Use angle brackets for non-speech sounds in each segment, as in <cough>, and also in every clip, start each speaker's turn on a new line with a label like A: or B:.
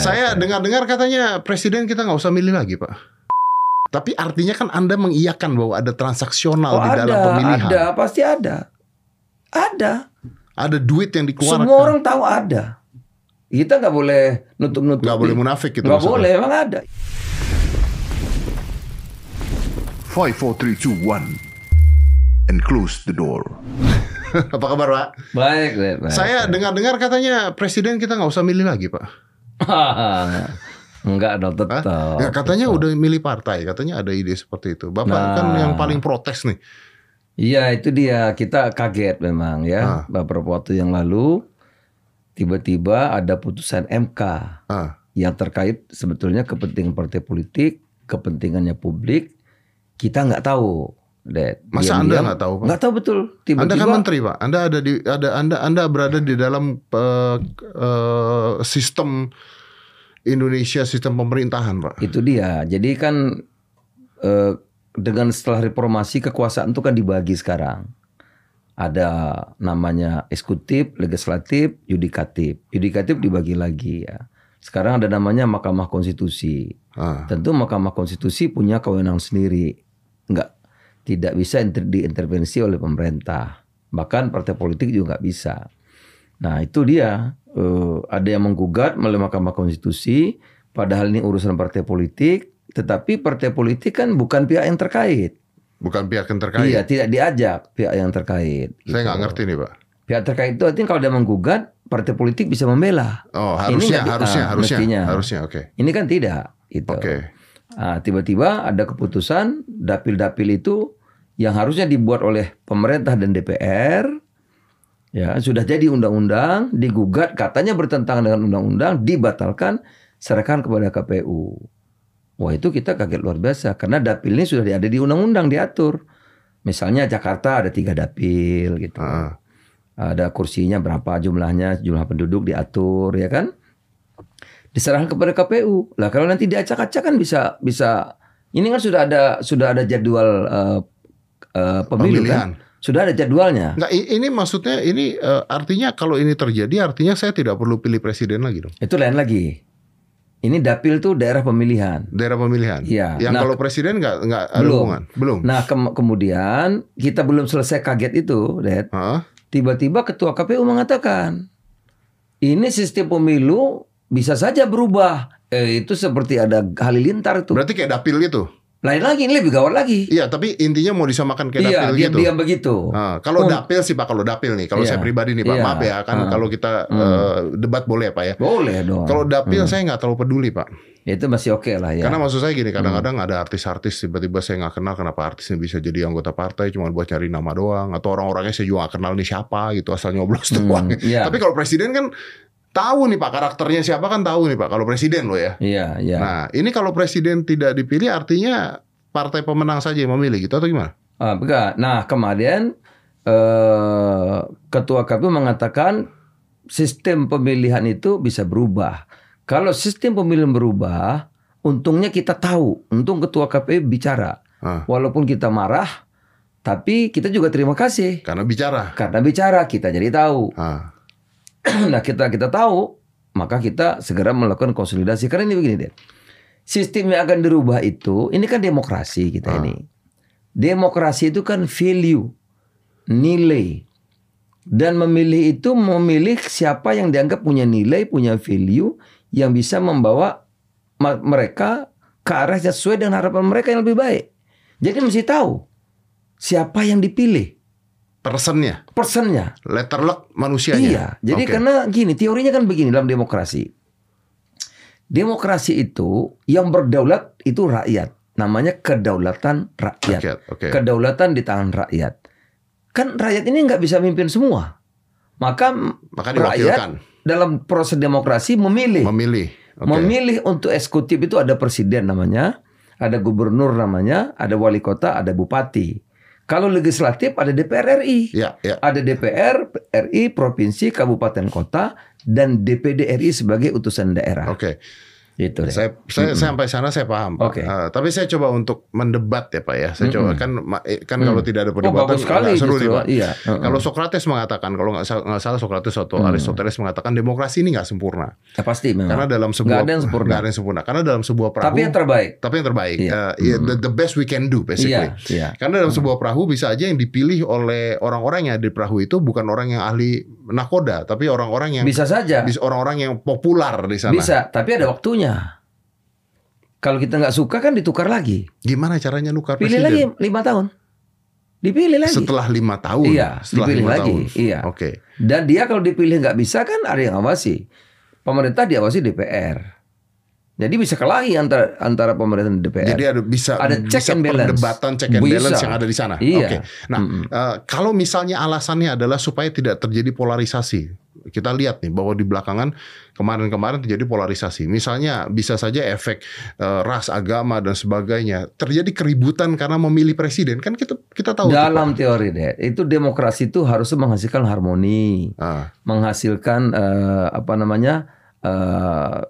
A: Saya dengar-dengar katanya presiden kita nggak usah milih lagi, Pak. Tapi artinya kan Anda mengiyakan bahwa ada transaksional
B: Oh,
A: di dalam
B: ada,
A: pemilihan.
B: ada, pasti ada. Ada.
A: Ada duit yang dikeluarkan.
B: Semua orang tahu ada. Kita nggak boleh nutup-nutup.
A: nggak boleh munafik gitu.
B: Nggak boleh, emang ada.
C: 5, 4, 3, 2, 1. And close the door. <laughs>
A: Apa kabar, Pak?
B: Baik, baik. baik.
A: Saya dengar-dengar katanya presiden kita nggak usah milih lagi, Pak. <laughs>
B: Enggak dong,
A: Hah?
B: tetap.
A: Ya, katanya udah milih partai, katanya ada ide seperti itu. Bapak
B: Nah.
A: kan yang paling protes nih.
B: Iya, itu dia. Kita kaget memang
A: Ah.
B: ya. Beberapa waktu yang lalu tiba-tiba ada putusan MK
A: Ah,
B: yang terkait sebetulnya kepentingan partai politik, kepentingannya publik. Kita nggak tahu, Dad.
A: Masa Anda nggak tahu, Pak?
B: Nggak tahu betul. Tiba-tiba.
A: Anda kan menteri, Pak. Anda ada di ada Anda Anda berada di dalam eh, eh, sistem Indonesia, sistem pemerintahan, Pak.
B: Itu dia. Jadi kan eh, dengan setelah reformasi kekuasaan itu kan dibagi sekarang. Ada namanya eksekutif, legislatif, yudikatif. Yudikatif dibagi lagi ya. Sekarang ada namanya Mahkamah Konstitusi.
A: Ah,
B: Tentu Mahkamah Konstitusi punya kewenangan sendiri. Enggak tidak bisa inter- diintervensi oleh pemerintah. Bahkan partai politik juga nggak bisa. Nah itu dia. Eh, ada yang menggugat melalui Mahkamah Konstitusi. Padahal ini urusan partai politik. Tetapi partai politik kan bukan pihak yang terkait.
A: bukan pihak yang terkait.
B: Iya, tidak diajak pihak yang terkait.
A: Saya
B: gitu.
A: nggak ngerti nih, Pak.
B: Pihak terkait itu artinya kalau dia menggugat, partai politik bisa membela.
A: Oh,
B: Ini
A: harusnya,
B: di-
A: harusnya,
B: ah,
A: harusnya,
B: mestinya.
A: harusnya, oke,
B: Ini kan tidak. Gitu.
A: oke.
B: Ah, tiba-tiba ada keputusan dapil-dapil itu yang harusnya dibuat oleh pemerintah dan DPR ya sudah jadi undang-undang digugat katanya bertentangan dengan undang-undang dibatalkan serahkan kepada KPU. Wah itu kita kaget luar biasa karena dapil ini sudah ada di undang-undang diatur. Misalnya Jakarta ada tiga dapil gitu.
A: Ah,
B: Ada kursinya berapa jumlahnya, jumlah penduduk diatur ya kan? Diserahkan kepada KPU. Lah kalau nanti diacak-acak kan bisa bisa ini kan sudah ada sudah ada jadwal eh, eh, pemilu
A: Pemilihan.
B: kan? Sudah ada jadwalnya.
A: Nggak, ini maksudnya ini eh, artinya kalau ini terjadi artinya saya tidak perlu pilih presiden lagi dong.
B: Itu lain lagi. Ini dapil tuh daerah pemilihan.
A: Daerah pemilihan.
B: Iya.
A: Yang
B: Nah,
A: kalau presiden nggak nggak ada
B: belum.
A: hubungan. Belum.
B: Nah, kem- kemudian kita belum selesai kaget itu, Dad. Tiba-tiba ketua KPU mengatakan, ini sistem pemilu bisa saja berubah. Eh, itu seperti ada halilintar itu.
A: berarti kayak dapil gitu.
B: Lain lagi, ini lebih gawat lagi.
A: Iya, tapi intinya mau disamakan kayak
B: iya,
A: dapil gitu.
B: diam-diam begitu.
A: Ah, kalau
B: Hmm.
A: dapil sih Pak, kalau dapil nih, kalau
B: Iya.
A: saya pribadi nih Pak,
B: Iya.
A: maaf ya, kan
B: Ah.
A: kalau kita
B: Hmm.
A: eh, debat boleh ya Pak ya.
B: Boleh dong.
A: Kalau dapil
B: Hmm.
A: saya nggak terlalu peduli Pak,
B: itu masih oke lah ya.
A: karena maksud saya gini, kadang-kadang
B: Hmm.
A: ada artis-artis tiba-tiba saya nggak kenal kenapa artisnya bisa jadi anggota partai cuma buat cari nama doang, atau orang-orangnya saya juga nggak kenal nih siapa gitu asal nyoblos
B: Hmm,
A: doang.
B: iya.
A: Tapi kalau presiden kan tahu nih Pak karakternya siapa kan tahu nih Pak kalau presiden loh ya.
B: Iya, iya.
A: Nah ini kalau presiden tidak dipilih artinya partai pemenang saja yang memilih gitu atau gimana?
B: Ah, enggak. Nah, kemarin eh, ketua KPU mengatakan sistem pemilihan itu bisa berubah. Kalau sistem pemilihan berubah, untungnya kita tahu. Untung ketua KPU bicara.
A: Ah,
B: Walaupun kita marah, tapi kita juga terima kasih
A: karena bicara.
B: karena bicara kita jadi tahu.
A: Ah, <clears throat>
B: nah kita kita tahu, maka kita segera melakukan konsolidasi. Karena ini begini deh, sistem yang akan dirubah itu, ini kan demokrasi kita
A: Ah.
B: ini. Demokrasi itu kan value, nilai. Dan memilih itu memilih siapa yang dianggap punya nilai, punya value yang bisa membawa mereka ke arah sesuai dengan harapan mereka yang lebih baik. Jadi mesti tahu siapa yang dipilih,
A: personnya,
B: personnya.
A: letter luck manusianya.
B: Iya, jadi
A: Oke.
B: karena gini, teorinya kan begini dalam demokrasi. Demokrasi itu yang berdaulat itu rakyat. Namanya kedaulatan rakyat.
A: Rakyat, oke.
B: Kedaulatan di tangan rakyat. Kan rakyat ini nggak bisa mimpin semua. Maka,
A: Maka
B: rakyat dalam proses demokrasi memilih.
A: memilih. Oke.
B: Memilih untuk eksekutif itu ada presiden namanya, ada gubernur namanya, ada wali kota, ada bupati. Kalau legislatif ada DPR RI.
A: Ya, ya.
B: Ada DPR RI, provinsi, kabupaten kota, dan DPD RI sebagai utusan daerah.
A: Oke.
B: Gitu deh.
A: Saya, saya sampai sana saya paham. Pak.
B: Oke.
A: Eh, tapi saya coba untuk mendebat ya Pak ya. Saya coba kan ma- eh, kan kalau tidak ada
B: Oh,
A: perdebatan
B: bagus sekali
A: nggak seru nih Pak.
B: Iya. Heeh.
A: Kalau Socrates mengatakan kalau nggak salah, Socrates atau
B: Hmm.
A: Aristoteles mengatakan demokrasi ini nggak sempurna.
B: Ya, pasti memang.
A: Karena dalam sebuah
B: Nggak ada yang sempurna.
A: ada yang sempurna. Karena dalam sebuah perahu
B: Tapi yang terbaik.
A: tapi yang terbaik.
B: Iya.
A: Eh, ya, the, the best we can do basically.
B: Iya, iya.
A: Karena dalam sebuah perahu bisa aja yang dipilih oleh orang-orang yang ada di perahu itu bukan orang yang ahli nakoda, tapi orang-orang yang
B: Bisa saja.
A: bisa orang-orang yang populer di sana.
B: Bisa, tapi ada waktunya. Kalau kita nggak suka kan ditukar lagi.
A: Gimana caranya nukar
B: Pilih
A: presiden?
B: lagi lima tahun. Dipilih lagi.
A: Setelah lima tahun.
B: Iya,
A: setelah
B: dipilih
A: lima
B: lagi.
A: tahun.
B: Iya.
A: Oke.
B: Dan dia kalau dipilih nggak bisa kan ada yang awasi. Pemerintah diawasi DPR. Jadi bisa kelahi antara antara pemerintah dan DPR.
A: Jadi ada bisa
B: Ada check
A: bisa
B: and balance.
A: perdebatan check and
B: Bisa.
A: balance yang ada di sana.
B: Iya.
A: Oke. Nah, eh, kalau misalnya alasannya adalah supaya tidak terjadi polarisasi. Kita lihat nih bahwa di belakangan kemarin-kemarin terjadi polarisasi. Misalnya bisa saja efek eh, ras, agama dan sebagainya. Terjadi keributan karena memilih presiden. Kan kita kita tahu
B: Dalam teori deh, itu demokrasi itu harusnya menghasilkan harmoni.
A: Ah,
B: menghasilkan eh, apa namanya eh,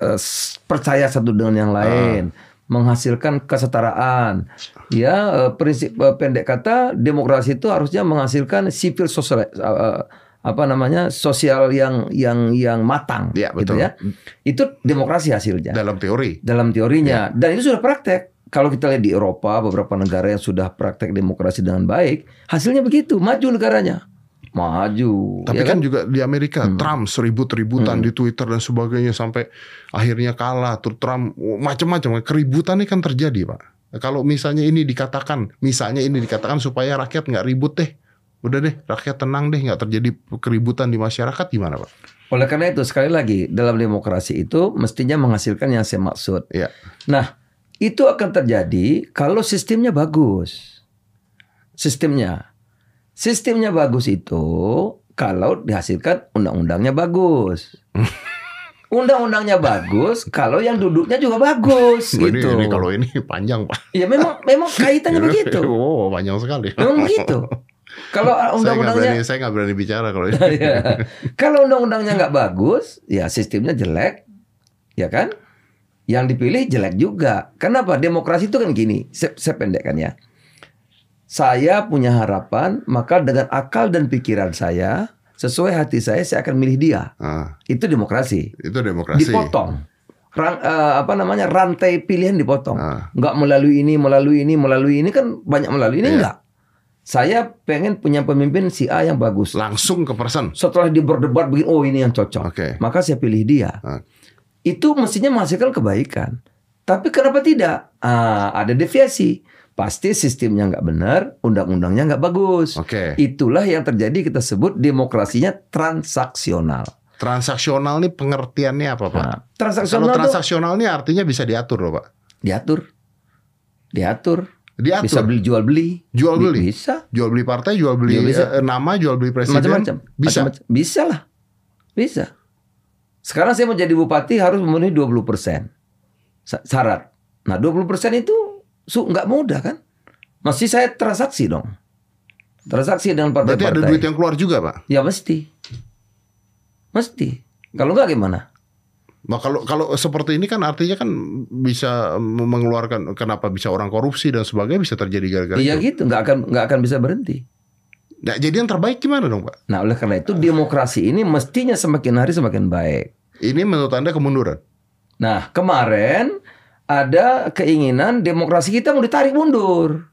B: eh, percaya satu dengan yang lain, menghasilkan kesetaraan. Ya eh, prinsip eh, pendek kata demokrasi itu harusnya menghasilkan civil social eh, eh, apa namanya sosial yang yang yang matang,
A: Iya,
B: gitu
A: betul.
B: ya. Itu demokrasi hasilnya
A: dalam teori.
B: dalam teorinya dan itu sudah praktek. Kalau kita lihat di Eropa beberapa negara yang sudah praktek demokrasi dengan baik, hasilnya begitu, maju negaranya. Maju.
A: Tapi
B: ya
A: kan juga di Amerika Trump seribut-ributan di Twitter dan sebagainya sampai akhirnya kalah. Terus Trump macam-macam keributan ini kan terjadi pak. Kalau misalnya ini dikatakan, misalnya ini dikatakan supaya rakyat nggak ribut deh, udah deh rakyat tenang deh nggak terjadi keributan di masyarakat gimana pak?
B: Oleh karena itu sekali lagi dalam demokrasi itu mestinya menghasilkan yang saya maksud.
A: Ya,
B: Nah, itu akan terjadi kalau sistemnya bagus. Sistemnya. Sistemnya bagus itu kalau dihasilkan undang-undangnya bagus. <laughs> Undang-undangnya bagus kalau yang duduknya juga bagus
A: ini,
B: gitu.
A: ini kalau ini <laughs> panjang pak.
B: Ya memang memang kaitannya <laughs> begitu.
A: Oh panjang sekali.
B: Memang begitu. Kalau undang-undangnya
A: berani, saya nggak berani bicara kalau ini.
B: Ya. Kalau undang-undangnya nggak bagus, ya sistemnya jelek, ya kan? Yang dipilih jelek juga. Kenapa? Demokrasi itu kan gini, saya pendekkan ya. Saya punya harapan, maka dengan akal dan pikiran saya, sesuai hati saya, saya akan milih dia.
A: Ah,
B: Itu demokrasi.
A: itu demokrasi.
B: Dipotong. Ran- eh, apa namanya rantai pilihan dipotong.
A: Ah.
B: Nggak melalui ini, melalui ini, melalui ini kan banyak melalui ini
A: Iya.
B: enggak. Saya pengen punya pemimpin si A yang bagus
A: Langsung ke person.
B: setelah dia berdebat begini, oh ini yang cocok.
A: Oke.
B: Maka saya pilih dia.
A: Ah.
B: Itu mestinya menghasilkan kebaikan. Tapi kenapa tidak? Ah, ada deviasi. Pasti sistemnya nggak benar, undang-undangnya nggak bagus.
A: Oke.
B: Itulah yang terjadi kita sebut demokrasinya transaksional.
A: Transaksional ini pengertiannya apa pak?
B: Nah,
A: Kalau
B: transaksional itu
A: transaksional ini artinya bisa diatur loh pak.
B: diatur, diatur,
A: Diatur.
B: bisa beli jual beli,
A: Jual beli?
B: bisa,
A: Jual beli partai, jual beli
B: Iya, bisa.
A: eh, nama, jual beli presiden.
B: macam-macam,
A: Bisa.
B: Macam-macam. bisa lah, bisa. Sekarang saya mau jadi bupati harus memenuhi 20 persen syarat. Nah 20 persen itu su nggak mudah kan? Masih saya transaksi dong, transaksi dengan
A: Berarti ada
B: partai-partai.
A: duit yang keluar juga pak.
B: Ya mesti, mesti. Kalau nggak gimana?
A: Nah kalau kalau seperti ini kan artinya kan bisa mengeluarkan kenapa bisa orang korupsi dan sebagainya bisa terjadi gara-gara
B: Iya
A: itu.
B: gitu, nggak akan nggak akan bisa berhenti.
A: Nah, jadi yang terbaik gimana dong pak?
B: Nah oleh karena itu demokrasi ini mestinya semakin hari semakin baik.
A: Ini menurut anda kemunduran.
B: Nah, kemarin ada keinginan demokrasi kita mau ditarik mundur.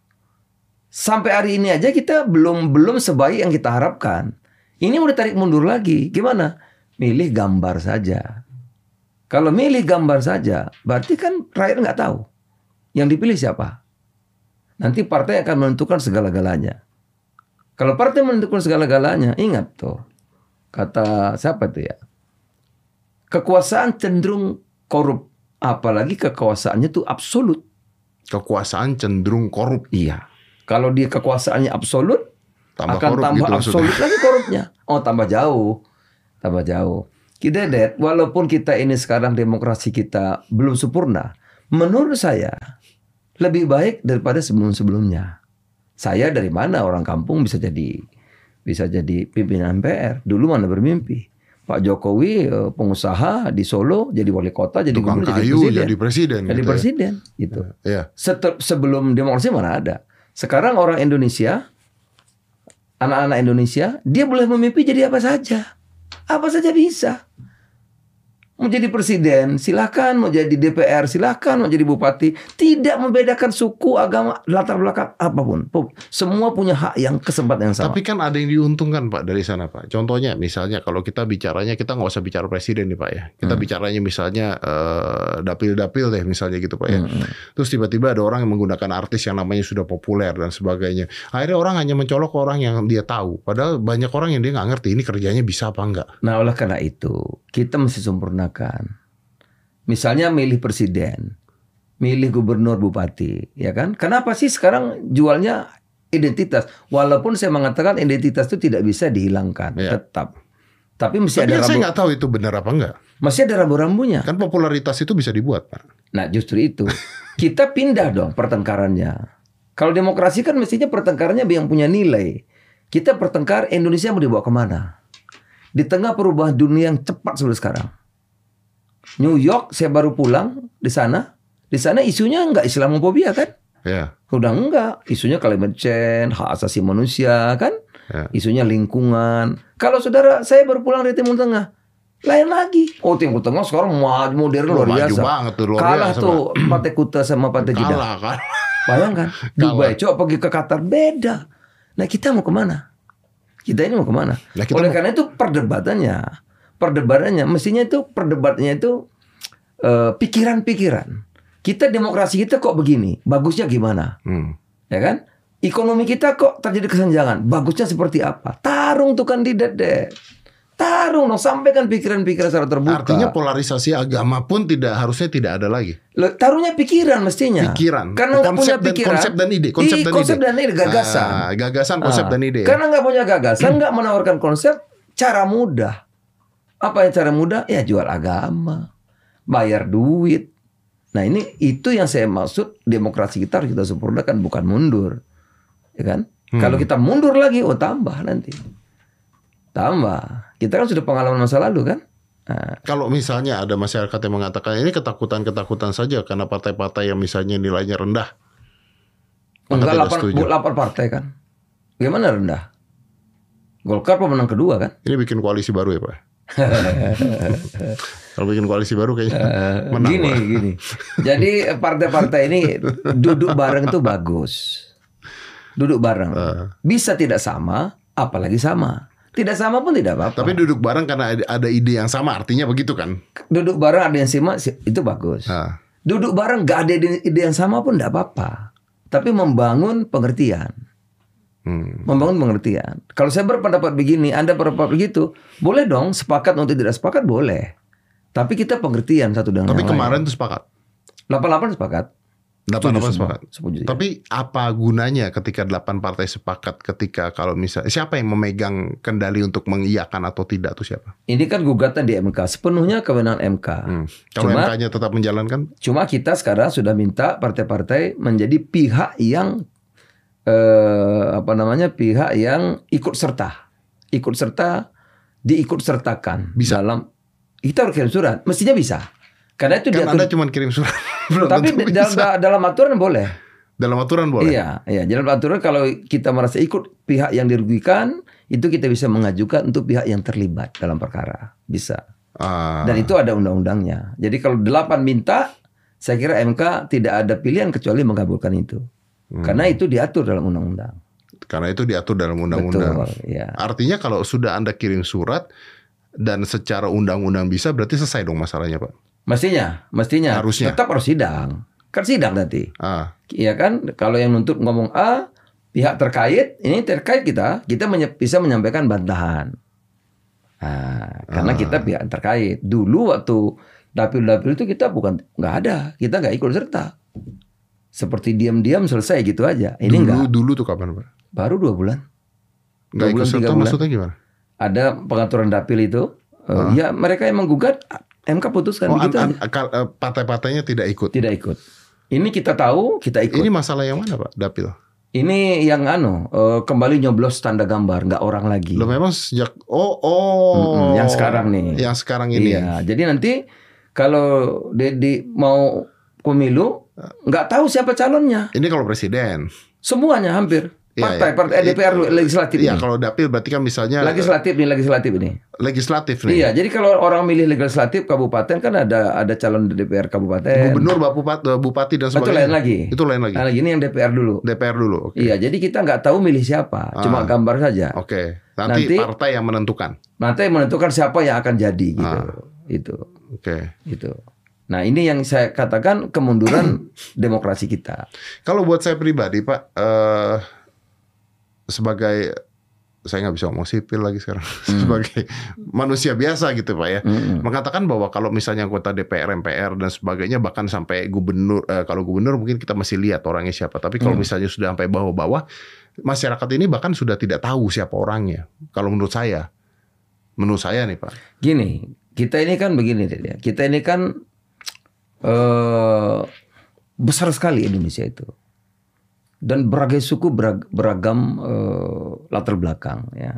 B: Sampai hari ini aja kita belum belum sebaik yang kita harapkan. Ini mau ditarik mundur lagi. Gimana? Milih gambar saja. Kalau milih gambar saja, berarti kan rakyat nggak tahu yang dipilih siapa. Nanti partai akan menentukan segala-galanya. Kalau partai menentukan segala-galanya, ingat tuh kata siapa tuh ya? Kekuasaan cenderung korup, apalagi kekuasaannya tuh absolut.
A: Kekuasaan cenderung korup.
B: Iya. Kalau dia kekuasaannya absolut,
A: Tambah
B: akan
A: korup
B: tambah
A: gitu maksudnya.
B: absolut lagi korupnya. Oh, tambah jauh. Tambah jauh. Kita lihat, walaupun kita ini sekarang demokrasi kita belum sempurna, menurut saya lebih baik daripada sebelum-sebelumnya. Saya dari mana orang kampung bisa jadi bisa jadi pimpinan MPR? Dulu mana bermimpi. Pak Jokowi eh, pengusaha di Solo jadi wali kota, jadi
A: Tukang
B: gubernur, jadi
A: kayu
B: presiden.
A: jadi presiden.
B: Jadi
A: gitu ya.
B: presiden gitu.
A: Iya.
B: Setel- sebelum demokrasi mana ada. Sekarang orang Indonesia, anak-anak Indonesia, dia boleh memimpi jadi apa saja. Apa saja bisa. Mau jadi presiden, silakan. Mau jadi DPR, silakan. Mau jadi bupati. Tidak membedakan suku, agama, latar belakang apa pun. Pu- Semua punya hak yang kesempatan yang sama.
A: Tapi kan ada yang diuntungkan Pak dari sana Pak. Contohnya misalnya kalau kita bicaranya kita nggak usah bicara presiden nih Pak ya. Kita
B: Hmm.
A: bicaranya misalnya eh, dapil-dapil deh misalnya gitu Pak ya.
B: Hmm.
A: Terus tiba-tiba ada orang yang menggunakan artis yang namanya sudah populer dan sebagainya. Akhirnya orang hanya mencolok orang yang dia tahu. Padahal banyak orang yang dia nggak ngerti ini kerjanya bisa apa enggak.
B: Nah, oleh karena itu, kita mesti sempurnakan. Misalnya milih presiden, milih gubernur, bupati, ya kan? Kenapa sih sekarang jualnya identitas? Walaupun saya mengatakan identitas itu tidak bisa dihilangkan,
A: Iya.
B: tetap. Tapi mesti
A: Tapi
B: ada
A: kan saya
B: rambu,
A: nggak tahu itu benar apa enggak.
B: masih ada rambu-rambunya.
A: Kan popularitas itu bisa dibuat Pak.
B: Nah, justru itu. Kita pindah dong pertengkarannya. Kalau demokrasi kan mestinya pertengkarannya yang punya nilai. Kita pertengkar Indonesia mau dibawa ke mana? Di tengah perubahan dunia yang cepat seperti sekarang. New York saya baru pulang di sana. Di sana isunya enggak Islamophobia kan?
A: Ya.
B: Udah enggak. Isunya climate change, hak asasi manusia kan?
A: Ya.
B: Isunya lingkungan. Kalau saudara saya baru pulang dari Timur Tengah. Lain lagi. Oh Timur Tengah sekarang maju modern luar
A: maju
B: biasa.
A: banget tuh, luar
B: Kalah
A: biasa,
B: tuh Partai Kuta sama Partai Jeddah.
A: Kalah kan.
B: Bayangkan. <laughs> Dubai coba pergi ke Qatar beda. Nah kita mau ke mana? Kita ini mau ke mana?
A: Nah, kita
B: Oleh
A: mau-
B: karena itu perdebatannya, perdebatannya mestinya itu perdebatannya itu eh, pikiran-pikiran. Kita demokrasi kita kok begini, bagusnya gimana?
A: Hmm.
B: Ya kan? Ekonomi kita kok terjadi kesenjangan, bagusnya seperti apa? Tarung tuh kandidat deh. Tarung dong, sampaikan pikiran-pikiran secara terbuka.
A: Artinya polarisasi agama pun tidak harusnya tidak ada lagi.
B: Loh, taruhnya pikiran mestinya.
A: Pikiran.
B: Karena nggak punya
A: Konsep dan-
B: pikiran.
A: konsep dan ide, konsep
B: Ih,
A: dan
B: konsep
A: ide.
B: dan ide, gagasan.
A: Ah, gagasan, konsep
B: Ah,
A: dan ide.
B: Karena nggak punya gagasan, nggak menawarkan konsep, cara mudah. Apa yang cara mudah? Ya jual agama, bayar duit. Nah ini itu yang saya maksud demokrasi kita harus kita sempurnakan bukan mundur, ya kan?
A: Hmm.
B: Kalau kita mundur lagi, oh tambah nanti, tambah. Kita kan sudah pengalaman masa lalu kan? Nah,
A: Kalau misalnya ada masyarakat yang mengatakan ini ketakutan-ketakutan saja karena partai-partai yang misalnya nilainya rendah.
B: Enggak lapar, lapar partai kan? Gimana rendah? Golkar pemenang kedua kan?
A: Ini bikin koalisi baru ya Pak? Kalau bikin koalisi baru kayaknya <laughs> menang
B: Eh, gini,
A: Pak.
B: gini. Jadi partai-partai ini duduk bareng itu bagus. Duduk bareng.
A: Eh.
B: Bisa tidak sama, apalagi sama. Tidak sama pun tidak apa-apa.
A: Tapi duduk bareng karena ada- ide yang sama artinya begitu kan?
B: Duduk bareng ada yang si- itu bagus. Duduk bareng gak ada ide, ide yang sama pun tidak apa-apa. Tapi membangun pengertian.
A: Hmm.
B: Membangun pengertian. Kalau saya berpendapat begini, Anda berpendapat begitu, boleh dong sepakat untuk tidak sepakat boleh. Tapi kita pengertian satu dengan
A: Tapi
B: yang lain.
A: kemarin tuh sepakat.
B: 88 sepakat.
A: 88
B: semua.
A: sepakat.
B: Setuju, ya.
A: Tapi apa gunanya ketika 8 partai sepakat ketika kalau misalnya siapa yang memegang kendali untuk mengiyakan atau tidak tuh siapa?
B: Ini kan gugatan di MK, sepenuhnya kewenangan MK.
A: Hmm. Kalau MK-nya tetap menjalankan,
B: Cuma kita sekarang sudah minta partai-partai menjadi pihak yang eh, apa namanya pihak yang ikut serta, ikut serta, diikut sertakan
A: Bisa.
B: dalam kita harus kirim surat, mestinya bisa. Karena itu
A: kan
B: diatur,
A: Anda cuma kirim surat. <laughs>
B: Tapi dalam, dalam aturan boleh.
A: Dalam aturan boleh.
B: Iya, iya. Dalam aturan kalau kita merasa ikut pihak yang dirugikan, itu kita bisa mengajukan untuk pihak yang terlibat dalam perkara, bisa.
A: Ah,
B: Dan itu ada undang-undangnya. Jadi kalau delapan minta, saya kira MK tidak ada pilihan kecuali mengabulkan itu.
A: Hmm.
B: Karena itu diatur dalam undang-undang.
A: karena itu diatur dalam undang-undang.
B: Ya.
A: Artinya kalau sudah Anda kirim surat dan secara undang-undang bisa berarti selesai dong masalahnya, Pak.
B: Mestinya, mestinya.
A: Harusnya.
B: Tetap harus sidang. Kan sidang nanti.
A: Ah,
B: Iya kan? Kalau yang nuntut ngomong A, pihak terkait, ini terkait kita, kita bisa menyampaikan bantahan. Nah, karena
A: Ah.
B: kita pihak terkait. Dulu waktu dapil-dapil itu kita bukan nggak ada, kita nggak ikut serta. Seperti diam-diam selesai gitu aja. Ini
A: dulu
B: enggak.
A: dulu tuh kapan, Pak?
B: Baru dua bulan.
A: Nggak
B: Dua
A: ikut serta maksudnya gimana?
B: Ada pengaturan dapil itu. eh, Ya mereka yang menggugat, MK putuskan
A: Oh,
B: begitu
A: eh, partai-partainya tidak ikut.
B: Tidak ikut. Ini kita tahu, kita ikut.
A: Ini masalah yang mana, Pak? Dapil.
B: Ini yang anu eh, kembali nyoblos tanda gambar, nggak orang lagi.
A: Lo memang sejak oh oh
B: Mm-mm, yang sekarang nih.
A: Yang sekarang ini.
B: Iya, jadi nanti kalau Dedi mau pemilu nggak tahu siapa calonnya.
A: Ini kalau presiden.
B: Semuanya hampir.
A: Iya,
B: Partai,
A: iya.
B: partai DPR legislatif
A: Iya,
B: ini.
A: kalau dapil berarti kan misalnya
B: Legislatif nih, legislatif ini.
A: legislatif nih.
B: Iya, jadi kalau orang milih legislatif kabupaten kan ada ada calon DPR kabupaten.
A: Gubernur, Bupati, Bupati dan
B: Itu
A: sebagainya.
B: lain lagi.
A: Itu lain lagi.
B: Nah, lagi ini yang DPR dulu.
A: DPR dulu. Oke.
B: Iya, jadi kita nggak tahu milih siapa, cuma
A: Ah.
B: gambar saja.
A: Oke. Nanti,
B: Nanti-
A: partai yang menentukan.
B: Nanti menentukan siapa yang akan jadi gitu.
A: Ah.
B: Itu,
A: Oke.
B: itu. Nah, ini yang saya katakan kemunduran <clears throat> demokrasi kita.
A: Kalau buat saya pribadi, Pak, eh sebagai saya nggak bisa ngomong sipil lagi sekarang <laughs> sebagai manusia biasa gitu pak ya
B: Mm-mm.
A: mengatakan bahwa kalau misalnya anggota DPR MPR dan sebagainya bahkan sampai gubernur eh, kalau gubernur mungkin kita masih lihat orangnya siapa tapi kalau
B: Hmm.
A: misalnya sudah sampai bawah-bawah masyarakat ini bahkan sudah tidak tahu siapa orangnya kalau menurut saya menurut saya nih pak
B: Gini, kita ini kan begini ya. Kita ini kan eh besar sekali Indonesia itu. Dan berbagai suku berag- beragam eh, latar belakang ya.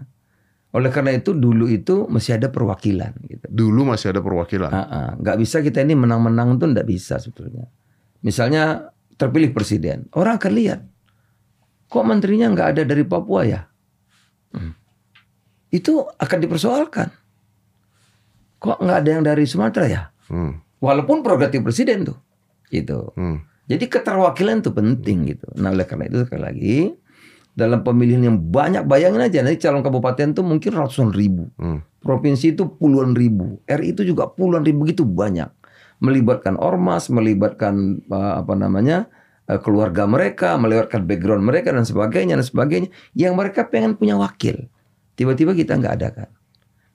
B: Oleh karena itu dulu itu masih ada perwakilan gitu.
A: dulu masih ada perwakilan
B: Ah, ah. nggak bisa kita ini menang-menang tuh nggak bisa sebetulnya. Misalnya terpilih presiden, orang akan lihat kok menterinya nggak ada dari Papua ya. Hmm. Itu akan dipersoalkan. Kok nggak ada yang dari Sumatera ya?
A: Hmm,
B: Walaupun prerogatif presiden tuh, gitu.
A: hmm.
B: Jadi keterwakilan itu penting gitu. Nah oleh karena itu sekali lagi dalam pemilihan yang banyak bayangin aja nanti calon kabupaten tuh mungkin ratusan ribu.
A: Hmm.
B: Provinsi itu puluhan ribu, RI itu juga puluhan ribu begitu banyak. Melibatkan ormas, melibatkan eh, apa namanya eh, keluarga mereka, melibatkan background mereka dan sebagainya dan sebagainya. Yang mereka pengen punya wakil, tiba-tiba kita nggak ada kan?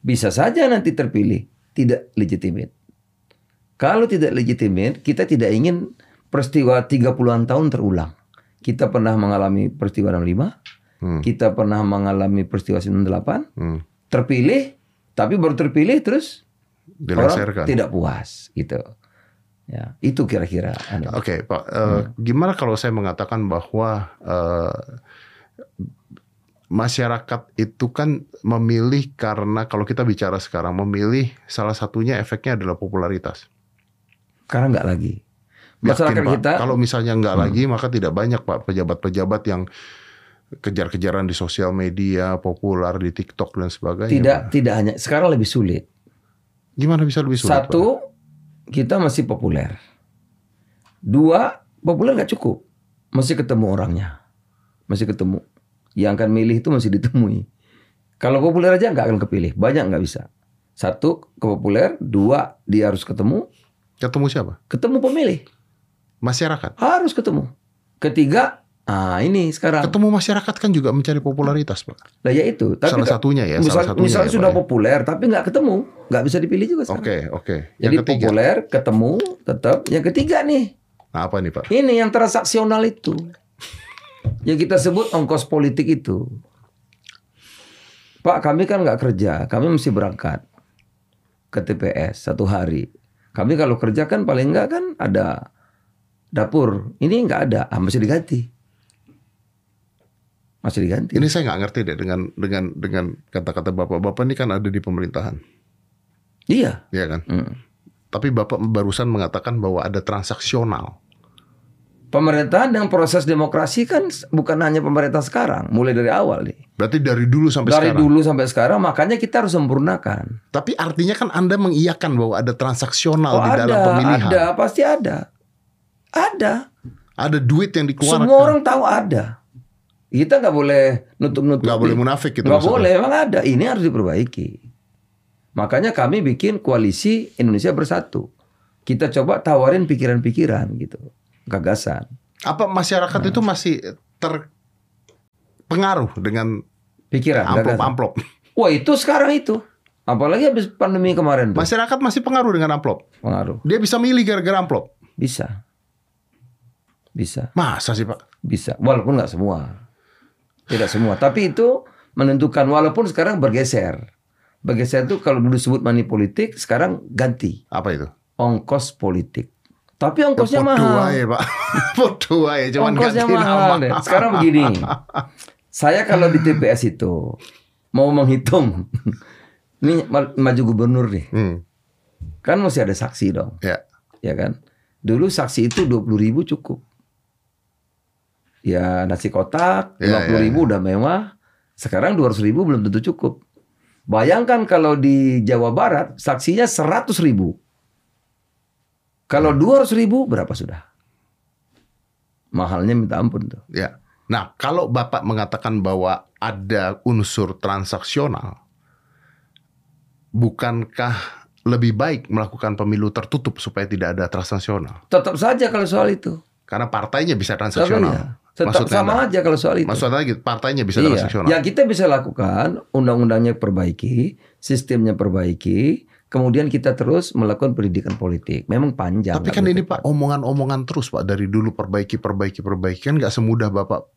B: Bisa saja nanti terpilih tidak legitimate. Kalau tidak legitimate, kita tidak ingin peristiwa 30-an tahun terulang. Kita pernah mengalami peristiwa 65,
A: Hmm.
B: kita pernah mengalami peristiwa 98,
A: Hmm.
B: terpilih tapi baru terpilih terus orang tidak puas gitu ya itu kira-kira.
A: Oke, Pak. eh,
B: Hmm.
A: Gimana kalau saya mengatakan bahwa eh, masyarakat itu kan memilih karena kalau kita bicara sekarang memilih salah satunya efeknya adalah popularitas.
B: Sekarang nggak lagi
A: Yakin,
B: masyarakat
A: Pak?
B: kita
A: Kalau misalnya nggak
B: Hmm.
A: lagi maka tidak banyak Pak pejabat-pejabat yang kejar-kejaran di sosial media, populer di TikTok dan sebagainya.
B: tidak
A: Pak.
B: tidak hanya sekarang lebih sulit
A: Gimana bisa lebih sulit? Pak?
B: satu kita masih populer dua populer nggak cukup masih ketemu orangnya masih ketemu yang akan milih itu masih ditemui kalau populer aja nggak akan kepilih banyak nggak bisa satu kepopuler dua dia harus ketemu
A: Ketemu siapa?
B: ketemu pemilih
A: Masyarakat.
B: Harus ketemu. Ketiga, ah ini sekarang.
A: Ketemu masyarakat kan juga mencari popularitas, Pak.
B: Lah ya itu. Tapi
A: salah satunya ya,
B: misal-
A: salah satunya
B: misalnya
A: ya,
B: sudah
A: Pak, ya.
B: populer tapi nggak ketemu, nggak bisa dipilih juga sekarang.
A: Oke, oke.
B: Jadi
A: Yang ketiga.
B: populer, ketemu, tetap. Yang ketiga nih,
A: Nah, apa nih, Pak?
B: ini yang transaksional itu. yang kita sebut ongkos politik itu. Pak, kami kan nggak kerja, kami mesti berangkat ke TPS satu hari. Kami kalau kerja kan paling nggak kan ada dapur. Ini nggak ada, ah, mesti diganti. Masih diganti.
A: Ini saya nggak ngerti deh dengan dengan dengan kata-kata bapak-bapak ini kan ada di pemerintahan,
B: Iya.
A: ya kan?
B: Mm.
A: Tapi bapak barusan mengatakan bahwa ada transaksional.
B: Pemerintahan dengan proses demokrasi kan bukan hanya pemerintah sekarang, mulai dari awal nih.
A: Berarti dari dulu sampai
B: Dari
A: sekarang.
B: dulu sampai sekarang, makanya kita harus sempurnakan.
A: Tapi artinya kan anda mengiyakan bahwa ada transaksional
B: Oh
A: di dalam
B: ada,
A: pemilihan.
B: ada, pasti ada. Ada.
A: Ada duit yang dikeluarkan.
B: Semua orang tahu ada. Kita nggak boleh nutup-nutup.
A: nggak boleh munafik gitu.
B: Nggak boleh, emang ada. Ini harus diperbaiki. Makanya kami bikin koalisi Indonesia Bersatu. Kita coba tawarin pikiran-pikiran gitu, gagasan.
A: Apa masyarakat
B: Nah.
A: itu masih terpengaruh dengan
B: Pikiran, gagasan.
A: amplop-amplop?
B: Wah itu sekarang itu. Apalagi habis pandemi kemarin tuh.
A: Masyarakat masih pengaruh dengan amplop.
B: Pengaruh.
A: Dia bisa milih gara-gara amplop.
B: Bisa. Bisa.
A: Masa sih pak?
B: Bisa. Walaupun nggak semua. Tidak semua. Tapi itu menentukan. Walaupun sekarang bergeser. Bergeser itu kalau dulu disebut money politik, sekarang ganti.
A: Apa itu?
B: Ongkos politik. Tapi ongkosnya
A: Ya,
B: mahal.
A: Ya pak. <laughs> Podo ya. Cuman
B: Ongkosnya
A: ganti
B: mahal
A: nama.
B: deh. Sekarang begini, saya kalau di TPS itu mau menghitung, <laughs> ini ma- maju gubernur nih,
A: Hmm,
B: kan mesti ada saksi dong,
A: ya.
B: ya kan? Dulu saksi itu 20 ribu cukup. Ya nasi kotak,
A: Ya,
B: 50 ribu udah mewah. Sekarang 200 ribu belum tentu cukup. Bayangkan kalau di Jawa Barat saksinya 100 ribu. Kalau 200 ribu berapa sudah? Mahalnya minta ampun tuh.
A: Ya. Nah, kalau Bapak mengatakan bahwa ada unsur transaksional, bukankah lebih baik melakukan pemilu tertutup supaya tidak ada transaksional?
B: Tetap saja kalau soal itu.
A: Karena partainya bisa transaksional.
B: ya. Tetap sama
A: Anda-
B: aja kalau soal itu.
A: Maksudnya gitu, partainya bisa
B: iya.
A: transaksional.
B: Yang kita bisa lakukan, undang-undangnya perbaiki, sistemnya perbaiki, kemudian kita terus melakukan pendidikan politik. Memang panjang.
A: Tapi kan ini. Pak omongan-omongan terus Pak dari dulu perbaiki perbaiki perbaiki kan nggak semudah Bapak.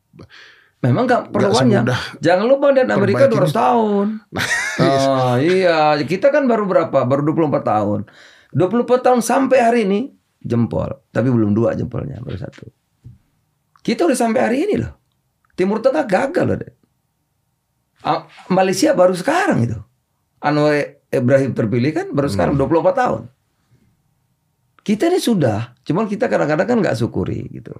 B: Memang nggak perlu
A: Nggak
B: panjang.
A: semudah
B: Jangan lupa dan Amerika
A: perbaiki
B: 200 tahun. <laughs> oh, iya, kita kan baru berapa? Baru 24 tahun. 24 tahun sampai hari ini jempol, tapi belum dua jempolnya, baru satu. Kita udah sampai hari ini loh. Timur Tengah gagal loh. deh. Ah, Malaysia baru sekarang itu. Anwar Ibrahim terpilih kan baru sekarang 24 tahun. Kita ini sudah, cuman kita kadang-kadang kan nggak syukuri gitu.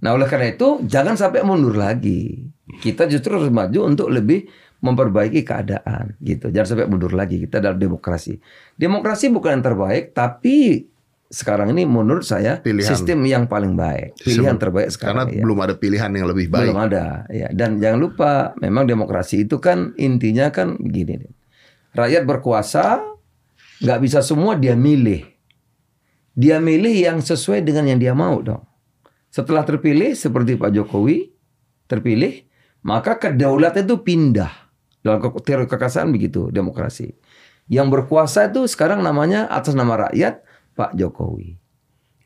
B: Nah oleh karena itu jangan sampai mundur lagi. Kita justru harus maju untuk lebih memperbaiki keadaan gitu. Jangan sampai mundur lagi. Kita dalam demokrasi. Demokrasi bukan yang terbaik, tapi sekarang ini menurut saya
A: Pilihan.
B: sistem yang paling baik. Pilihan terbaik
A: Karena
B: sekarang. ya.
A: belum ada pilihan yang lebih baik.
B: Belum ada, ya. Dan jangan lupa, memang demokrasi itu kan intinya kan begini. Rakyat berkuasa, nggak bisa semua dia milih. Dia milih yang sesuai dengan yang dia mau dong. Setelah terpilih seperti Pak Jokowi terpilih, maka kedaulatan itu pindah. Dalam teori kekasaan begitu demokrasi. Yang berkuasa itu sekarang namanya atas nama rakyat Pak Jokowi.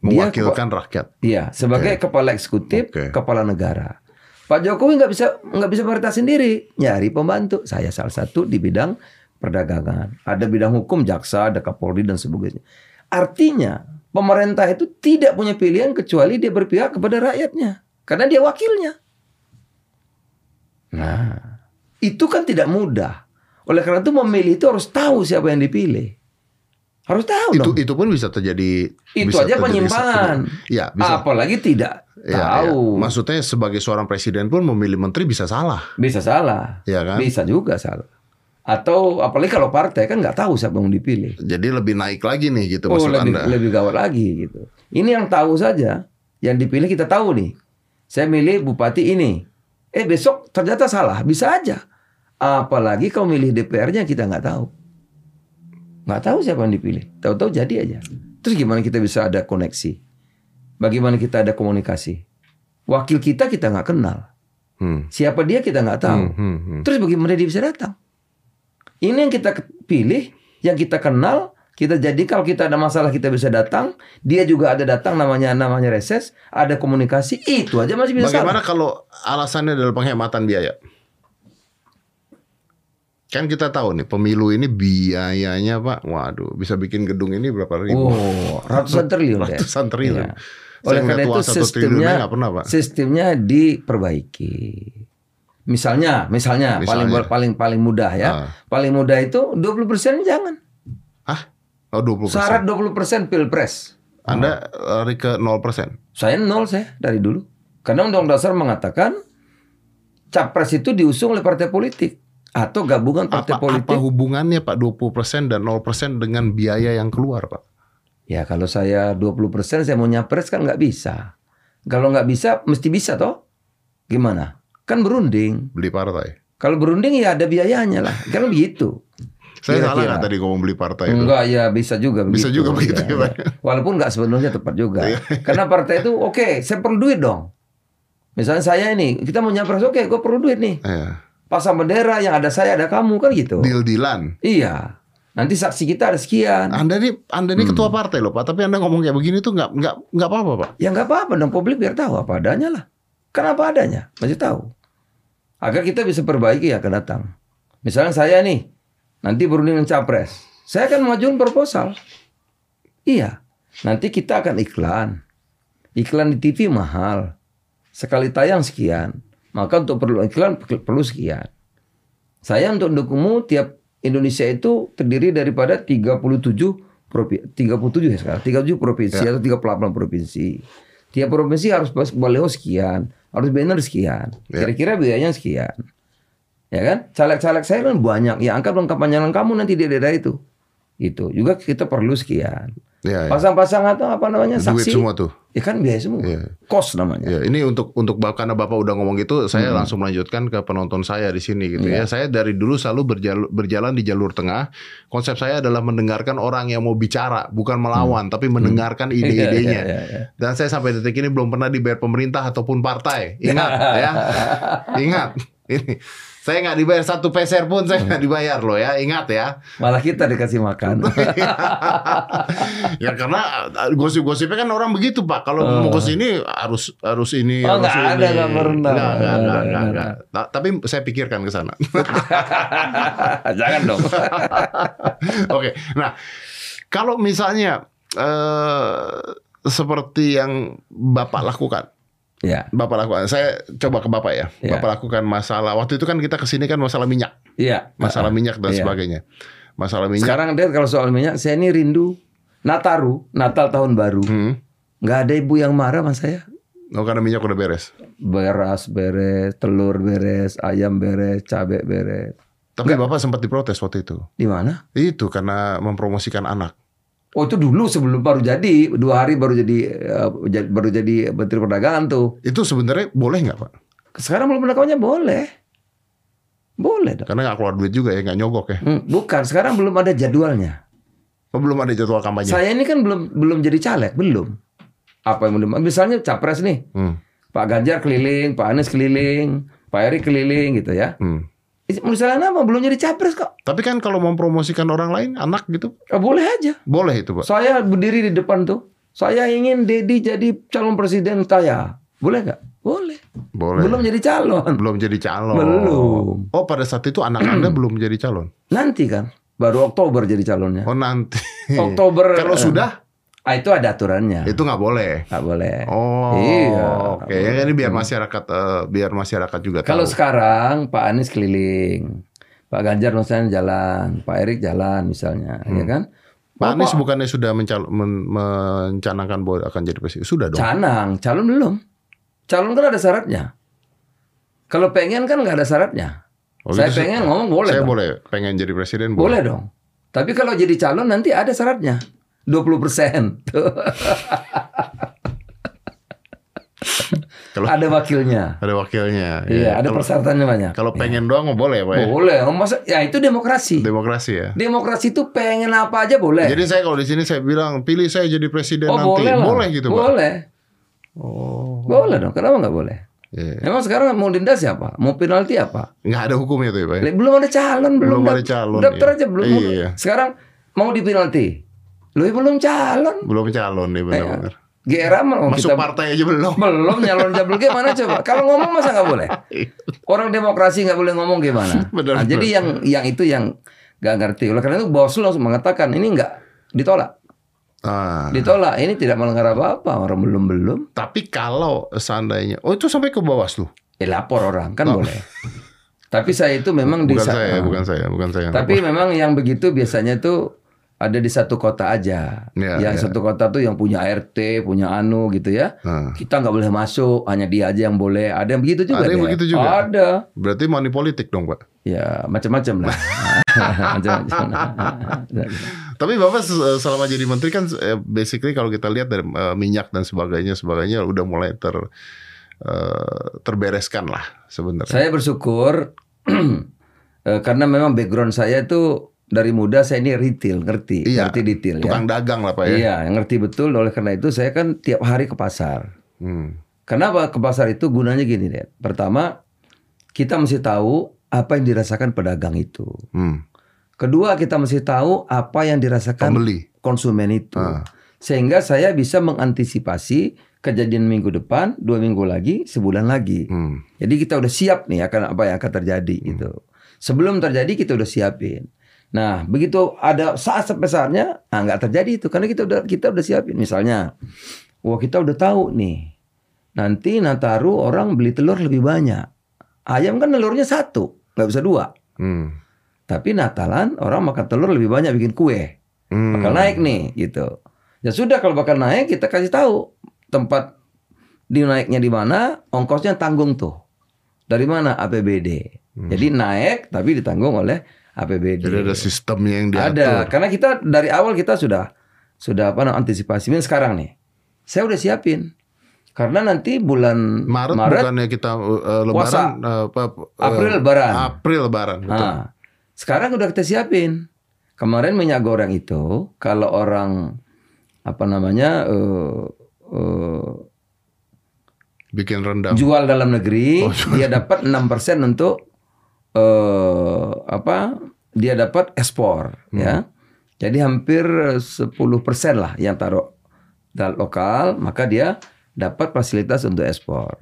B: Dia
A: Mewakilkan rakyat.
B: Iya, sebagai kepala eksekutif,
A: Oke.
B: kepala negara. Pak Jokowi nggak bisa nggak bisa pemerintah sendiri, nyari pembantu. Saya salah satu di bidang perdagangan, ada bidang hukum, jaksa, ada kapolri dan sebagainya. Artinya pemerintah itu tidak punya pilihan kecuali dia berpihak kepada rakyatnya, karena dia wakilnya. Nah, itu kan tidak mudah. Oleh karena itu memilih itu harus tahu siapa yang dipilih. Harus tahu
A: Itu
B: dong.
A: itu pun bisa terjadi.
B: Itu
A: bisa
B: aja
A: terjadi
B: penyimpangan.
A: Iya bisa.
B: Apalagi tidak
A: Ya,
B: tahu.
A: ya. Maksudnya sebagai seorang presiden pun memilih menteri bisa salah,
B: Bisa salah.
A: ya kan?
B: Bisa juga salah. Atau apalagi kalau partai kan nggak tahu siapa yang dipilih.
A: Jadi lebih naik lagi nih gitu
B: Oh
A: maksud
B: lebih
A: anda.
B: lebih gawat lagi gitu. Ini yang tahu saja, yang dipilih kita tahu nih. Saya milih bupati ini. Eh besok ternyata salah, bisa aja. Apalagi kau milih DPR-nya kita nggak tahu. Nggak tahu siapa yang dipilih. Tahu-tahu jadi aja. Terus gimana kita bisa ada koneksi? Bagaimana kita ada komunikasi? Wakil kita kita nggak kenal.
A: Hmm.
B: Siapa dia kita nggak tahu.
A: Hmm, hmm, hmm.
B: Terus bagaimana dia bisa datang? Ini yang kita pilih, yang kita kenal, kita jadi kalau kita ada masalah kita bisa datang, dia juga ada datang namanya namanya reses, ada komunikasi, itu aja masih bisa
A: Bagaimana
B: salah.
A: kalau alasannya adalah penghematan biaya? Kan kita tahu nih pemilu ini biayanya pak, waduh bisa bikin gedung ini berapa ribu?
B: Oh, ratusan triliun deh.
A: Ratusan triliun. Saya
B: Oleh karena itu sistemnya
A: pernah pak.
B: sistemnya diperbaiki. Misalnya, misalnya, paling
A: Misalnya.
B: paling paling mudah ya.
A: Ah.
B: Paling mudah itu 20% jangan.
A: Hah? Oh 20
B: Syarat 20% Pilpres.
A: Anda lari ke 0 persen.
B: Saya nol saya dari dulu. Karena undang dasar mengatakan capres itu diusung oleh partai politik atau gabungan partai
A: Apa,
B: politik.
A: apa hubungannya pak 20 persen dan 0 persen dengan biaya yang keluar pak?
B: Ya kalau saya 20% saya mau nyapres kan nggak bisa. Kalau nggak bisa mesti bisa toh. Gimana? Kan berunding.
A: Beli partai.
B: Kalau berunding ya ada biayanya lah. Kan begitu.
A: Saya salah
B: Kira-kira.
A: nggak tadi ngomong beli partai itu?
B: Enggak ya bisa juga
A: Bisa
B: begitu.
A: juga begitu,
B: Ya,
A: ya,
B: ya. Walaupun nggak sepenuhnya tepat juga.
A: Iya.
B: Karena partai itu oke, saya perlu duit dong. Misalnya saya ini, kita mau nyapres oke, gue perlu duit nih.
A: Iya.
B: Pasang bendera yang ada saya ada kamu kan gitu.
A: Deal-dealan.
B: Iya. Nanti saksi kita ada sekian.
A: Anda nih, Anda nih
B: Hmm.
A: ketua partai loh pak, tapi Anda ngomong kayak begini tuh nggak nggak nggak apa-apa pak.
B: Ya nggak apa-apa dong publik biar tahu apa adanya lah. Kenapa adanya? Masih tahu. Agar kita bisa perbaiki yang akan datang. Misalnya saya nih, nanti berunding dengan capres. Saya akan mengajukan proposal. Iya. Nanti kita akan iklan. Iklan di TV mahal. Sekali tayang sekian. Maka untuk perlu iklan perlu sekian. Saya untuk mendukungmu tiap Indonesia itu terdiri daripada 37 provinsi 37 ya sekarang 37 provinsi
A: Ya.
B: atau 38 provinsi. Tiap provinsi harus baliho sekian, harus banner sekian.
A: Ya.
B: Kira-kira biayanya sekian. Ya kan? Caleg-caleg saya kan banyak. Ya angkat dong kampanyanan kamu nanti di daerah itu. Itu juga kita perlu sekian.
A: Ya, ya.
B: Pasang-pasang atau apa namanya
A: Duit
B: saksi.
A: semua tuh.
B: Ya kan biaya semua.
A: Iya.
B: Kos namanya.
A: Ya, ini untuk untuk karena Bapak udah ngomong gitu, saya langsung melanjutkan ke penonton saya di sini gitu ya. Saya dari dulu selalu berjalan, berjalan di jalur tengah. Konsep saya adalah mendengarkan orang yang mau bicara, bukan melawan, tapi mendengarkan <laughs> ide-idenya.
B: Iya, iya, iya.
A: Dan saya sampai detik ini belum pernah dibayar pemerintah ataupun partai. Ingat <laughs> ya. Ingat. Ini saya nggak dibayar satu peser pun saya nggak dibayar loh ya. Ingat ya.
B: Malah kita dikasih makan. <laughs>
A: ya karena gosip-gosipnya kan orang begitu pak. Kalau mau ke sini harus harus ini.
B: Oh,
A: harus
B: nggak
A: ini.
B: ada, nggak pernah.
A: Nggak, nggak,
B: Nggak
A: nggak. Ta- Tapi saya pikirkan ke sana. <laughs>
B: Jangan dong. <laughs>
A: Oke. Nah, kalau misalnya eh seperti yang bapak lakukan,
B: ya,
A: bapak lakukan. Saya coba ke bapak ya.
B: Ya.
A: Bapak lakukan masalah. Waktu itu kan kita ke sini kan masalah minyak,
B: iya.
A: masalah minyak dan
B: Iya.
A: sebagainya. Masalah minyak.
B: Sekarang deh kalau soal minyak, saya ini rindu Nataru, Natal tahun baru.
A: Hmm.
B: Nggak ada ibu yang marah sama saya.
A: Oh karena minyak udah beres.
B: Beras beres, telur beres, ayam beres, cabai beres.
A: Tapi bapak sempat diprotes waktu itu.
B: Di mana?
A: Itu karena mempromosikan anak.
B: Oh itu dulu sebelum baru jadi dua hari baru jadi jadi- baru jadi menteri perdagangan tuh.
A: Itu sebenarnya boleh nggak pak?
B: Sekarang belum pendapatnya boleh, boleh dong.
A: Karena nggak keluar duit juga ya, nggak nyogok ya.
B: Hmm, bukan sekarang belum ada jadwalnya.
A: Oh, belum ada jadwal kampanye.
B: Saya ini kan belum belum jadi caleg belum. Apa yang belum? Misalnya capres nih,
A: Hmm.
B: Pak Ganjar keliling, Pak Anies keliling, Pak Erick keliling gitu ya.
A: Hmm.
B: Misalnya apa? Belum jadi capres kok.
A: Tapi kan kalau mempromosikan orang lain, anak gitu,
B: Oh, boleh aja.
A: boleh itu pak.
B: Saya berdiri di depan tuh. Saya ingin Dedi jadi calon presiden saya. Boleh nggak? Boleh.
A: Boleh.
B: Belum jadi calon.
A: Belum jadi calon.
B: Belum.
A: Oh pada saat itu anak anda <clears throat> belum jadi calon.
B: Nanti kan. Baru Oktober jadi calonnya.
A: Oh nanti.
B: Oktober.
A: Kalau
B: eh,
A: sudah
B: Ah, itu ada aturannya.
A: itu nggak boleh.
B: Nggak boleh.
A: Oh.
B: Iya.
A: Oke. Ya, ini biar masyarakat eh, biar masyarakat juga tahu.
B: Kalau sekarang Pak Anies keliling, Pak Ganjar misalnya jalan, Pak Erik jalan misalnya,
A: Hmm.
B: ya kan?
A: Pak Anies bukannya sudah mencal- men- mencanangkan bahwa akan jadi presiden? Sudah dong.
B: Canang, calon belum. Calon kan ada syaratnya. Kalau pengen kan nggak ada syaratnya.
A: Oh,
B: saya
A: gitu.
B: pengen ngomong boleh
A: Saya
B: dong.
A: boleh pengen jadi presiden
B: Boleh dong. Tapi kalau jadi calon nanti ada syaratnya. 20 persen.
A: Kalau
B: ada wakilnya.
A: ada wakilnya.
B: Iya,
A: ya.
B: ada
A: Kalau-
B: persyaratannya banyak.
A: Kalau pengen doang mau boleh pak ya?
B: Boleh. Masa, ya itu demokrasi.
A: Demokrasi ya.
B: Demokrasi itu pengen apa aja boleh.
A: Jadi saya kalau di sini saya bilang pilih saya jadi presiden
B: oh,
A: nanti.
B: boleh lah.
A: gitu pak.
B: Boleh.
A: Oh.
B: Boleh dong. Kenapa nggak boleh?
A: Iya.
B: Emang sekarang mau denda siapa? Mau penalti apa?
A: Nggak ada hukumnya tuh ya pak. ya?
B: Belum ada calon, belum,
A: Belum ada calon,
B: Daftar
A: iya.
B: aja belum.
A: Iya.
B: Sekarang mau di penalti. Lu belum calon.
A: Belum calon nih benar-benar.
B: GRA mau
A: Masuk
B: kita
A: partai aja belum.
B: belum nyalon jabel gimana coba? Kalau ngomong masa nggak boleh? <laughs> Orang demokrasi nggak boleh ngomong gimana? <laughs>
A: Benar,
B: Nah, jadi yang yang itu yang nggak ngerti. Oleh karena itu Bawaslu langsung mengatakan ini nggak ditolak,
A: Ah.
B: ditolak. Ini tidak melanggar apa-apa. Orang belum belum.
A: Tapi kalau seandainya, oh itu sampai ke Bawaslu.
B: Eh lapor orang kan boleh. Tapi saya itu memang di
A: Bukan
B: sa-
A: saya,
B: ah.
A: bukan saya, bukan saya.
B: Tapi memang yang begitu biasanya tuh ada di satu kota aja.
A: Ya,
B: yang
A: ya.
B: satu kota tuh yang punya RT, punya anu gitu ya.
A: Nah,
B: Kita nggak boleh masuk, hanya dia aja yang boleh. Ada yang begitu juga.
A: Ada yang
B: deh.
A: begitu juga?
B: Ada.
A: berarti money politik dong, Pak.
B: Ya macam-macam lah. <laughs> macam-macam.
A: Tapi Bapak se- selama jadi menteri kan eh, basically kalau kita lihat dari eh, minyak dan sebagainya sebagainya udah mulai ter eh, terbereskan lah sebenarnya.
B: saya bersyukur <clears throat> karena memang background saya itu dari muda saya ini retail, ngerti,
A: Iya,
B: ngerti detail ya.
A: Tukang dagang lah, Pak ya.
B: Iya, ngerti betul. Oleh karena itu saya kan tiap hari ke pasar.
A: Hmm.
B: Kenapa ke pasar itu gunanya gini deh. Pertama, kita mesti tahu apa yang dirasakan pedagang itu.
A: Hmm.
B: Kedua, kita mesti tahu apa yang dirasakan
A: Pembeli.
B: konsumen itu.
A: Ah.
B: Sehingga saya bisa mengantisipasi kejadian minggu depan, dua minggu lagi, sebulan lagi.
A: Hmm.
B: Jadi kita udah siap nih akan apa yang akan terjadi gitu. Sebelum terjadi kita udah siapin. Nah, begitu ada saat sebesarnya, nah nggak terjadi itu karena kita udah kita udah siapin. Misalnya, wah kita udah tahu nih, nanti Nataru orang beli telur lebih banyak. Ayam kan telurnya satu, nggak bisa dua.
A: Hmm.
B: Tapi Natalan orang makan telur lebih banyak bikin kue,
A: Hmm.
B: bakal naik nih gitu. Ya sudah kalau bakal naik kita kasih tahu tempat dinaiknya di mana, ongkosnya tanggung tuh. Dari mana APBD. Jadi naik tapi ditanggung oleh APBD.
A: Jadi ada sistemnya yang diatur.
B: Ada, karena kita dari awal kita sudah sudah apa namanya antisipasi. Ini sekarang nih, saya udah siapin. Karena nanti bulan
A: Maret,
B: Maret,
A: bukannya kita uh, lebaran
B: Puasa.
A: uh, uh,
B: April lebaran.
A: April lebaran. betul.
B: Nah, sekarang udah kita siapin. Kemarin minyak goreng itu kalau orang apa namanya eh, eh,
A: Bikin rendang.
B: jual dalam negeri,
A: Oh, jual.
B: dia dapat 6% untuk eh apa? Dia dapat ekspor,
A: Hmm.
B: ya. Jadi hampir 10% lah yang taruh dal lokal, maka dia dapat fasilitas untuk ekspor.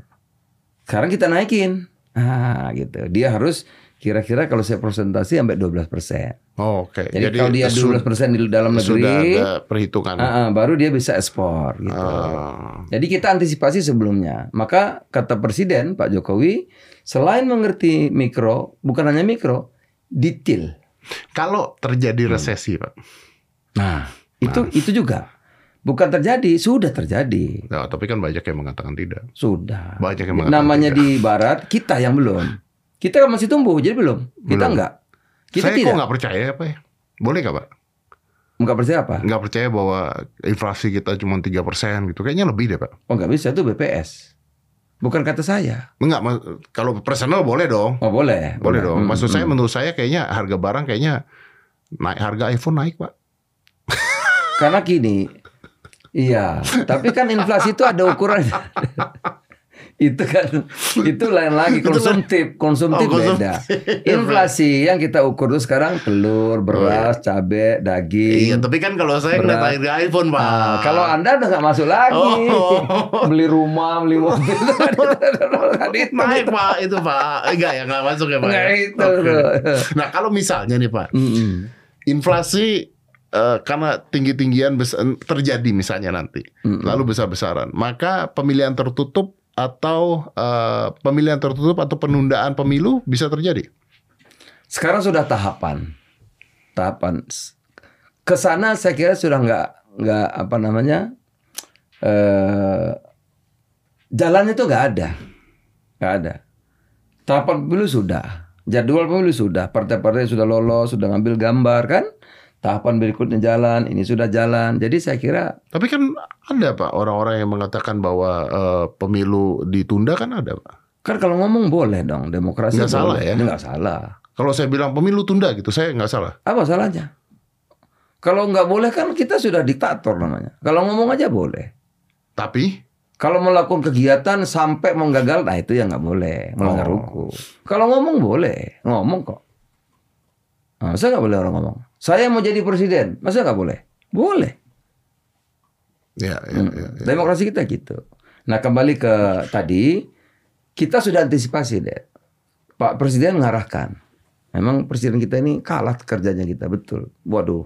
B: Sekarang kita naikin. Ah, gitu. Dia harus kira-kira kalau saya presentasi sampai 12%.
A: Oh, Oke.
B: Jadi, kalau dia
A: su-
B: 12% di dalam negeri,
A: sudah ada perhitungan.
B: ah, ah, baru dia bisa ekspor gitu.
A: Ah.
B: Jadi kita antisipasi sebelumnya. Maka kata Presiden Pak Jokowi, selain mengerti mikro, bukan hanya mikro, detail.
A: Kalau
B: Hmm.
A: terjadi resesi, Pak.
B: Nah, itu itu juga bukan terjadi, sudah terjadi.
A: Nah, tapi kan banyak yang mengatakan tidak.
B: Sudah.
A: Banyak yang mengatakan
B: Namanya
A: tidak.
B: di barat, kita yang belum. Kita kan masih tumbuh, jadi belum. Kita
A: Belum.
B: enggak. Kita
A: Saya kok
B: tidak.
A: nggak percaya apa ya? Boleh nggak, Pak?
B: Enggak percaya apa?
A: Nggak percaya bahwa inflasi kita cuma 3% gitu. Kayaknya lebih deh, Pak.
B: Oh, enggak bisa itu BPS. Bukan kata saya.
A: Enggak, kalau personal boleh dong.
B: Oh, boleh.
A: Boleh dong.
B: Hmm,
A: Maksud saya
B: hmm.
A: menurut saya kayaknya harga barang kayaknya naik harga iPhone naik, Pak.
B: Karena gini, iya. Tapi kan inflasi itu ada ukuran. <laughs> itu kan itu lain lagi konsumtif konsumtif
A: Oh, konsumtif.
B: beda inflasi yang kita ukur tuh sekarang telur beras cabai
A: Iya,
B: daging
A: tapi kan kalau saya ngeliat harga iPhone, Pak.
B: Nah, kalau anda udah nggak masuk lagi
A: Oh. <laughs>
B: beli rumah beli mobil <laughs> itu
A: naik, Pak, itu, Pak. Enggak ya, nggak masuk ya, Pak.
B: Nggak
A: ya?
B: itu.
A: Oke. Nah, kalau misalnya nih, Pak,
B: Mm-mm.
A: inflasi eh, karena tinggi-tinggian terjadi misalnya nanti,
B: Mm-mm.
A: lalu besar-besaran, maka pemilihan tertutup atau eh, pemilihan tertutup atau penundaan pemilu bisa terjadi.
B: Sekarang sudah tahapan, tahapan ke sana saya kira sudah nggak nggak apa namanya eh jalan itu nggak ada, nggak ada. Tahapan pemilu sudah, jadwal pemilu sudah, partai-partai sudah lolos, sudah ngambil gambar kan. Tahapan berikutnya jalan, ini sudah jalan. Jadi saya kira
A: Tapi kan ada Pak orang-orang yang mengatakan bahwa eh, pemilu ditunda kan ada Pak.
B: kan kalau ngomong boleh dong, demokrasi
A: Nggak salah ya?
B: Nggak salah.
A: Kalau saya bilang pemilu tunda gitu, saya nggak salah.
B: Apa salahnya? Kalau nggak boleh kan kita sudah diktator namanya. Kalau ngomong aja boleh.
A: Tapi
B: Kalau melakukan kegiatan sampai mau gagal, nah itu yang nggak boleh melanggar
A: Oh.
B: hukum. Kalau ngomong boleh, ngomong kok. Nah, masa nggak boleh orang ngomong? Saya mau jadi presiden, masa nggak boleh? Boleh.
A: ya, ya,
B: Hmm.
A: ya, ya.
B: Demokrasi kita gitu. Nah kembali ke tadi, kita sudah antisipasi deh. Pak Presiden mengarahkan. Memang presiden kita ini kalah kerjanya kita betul. Waduh.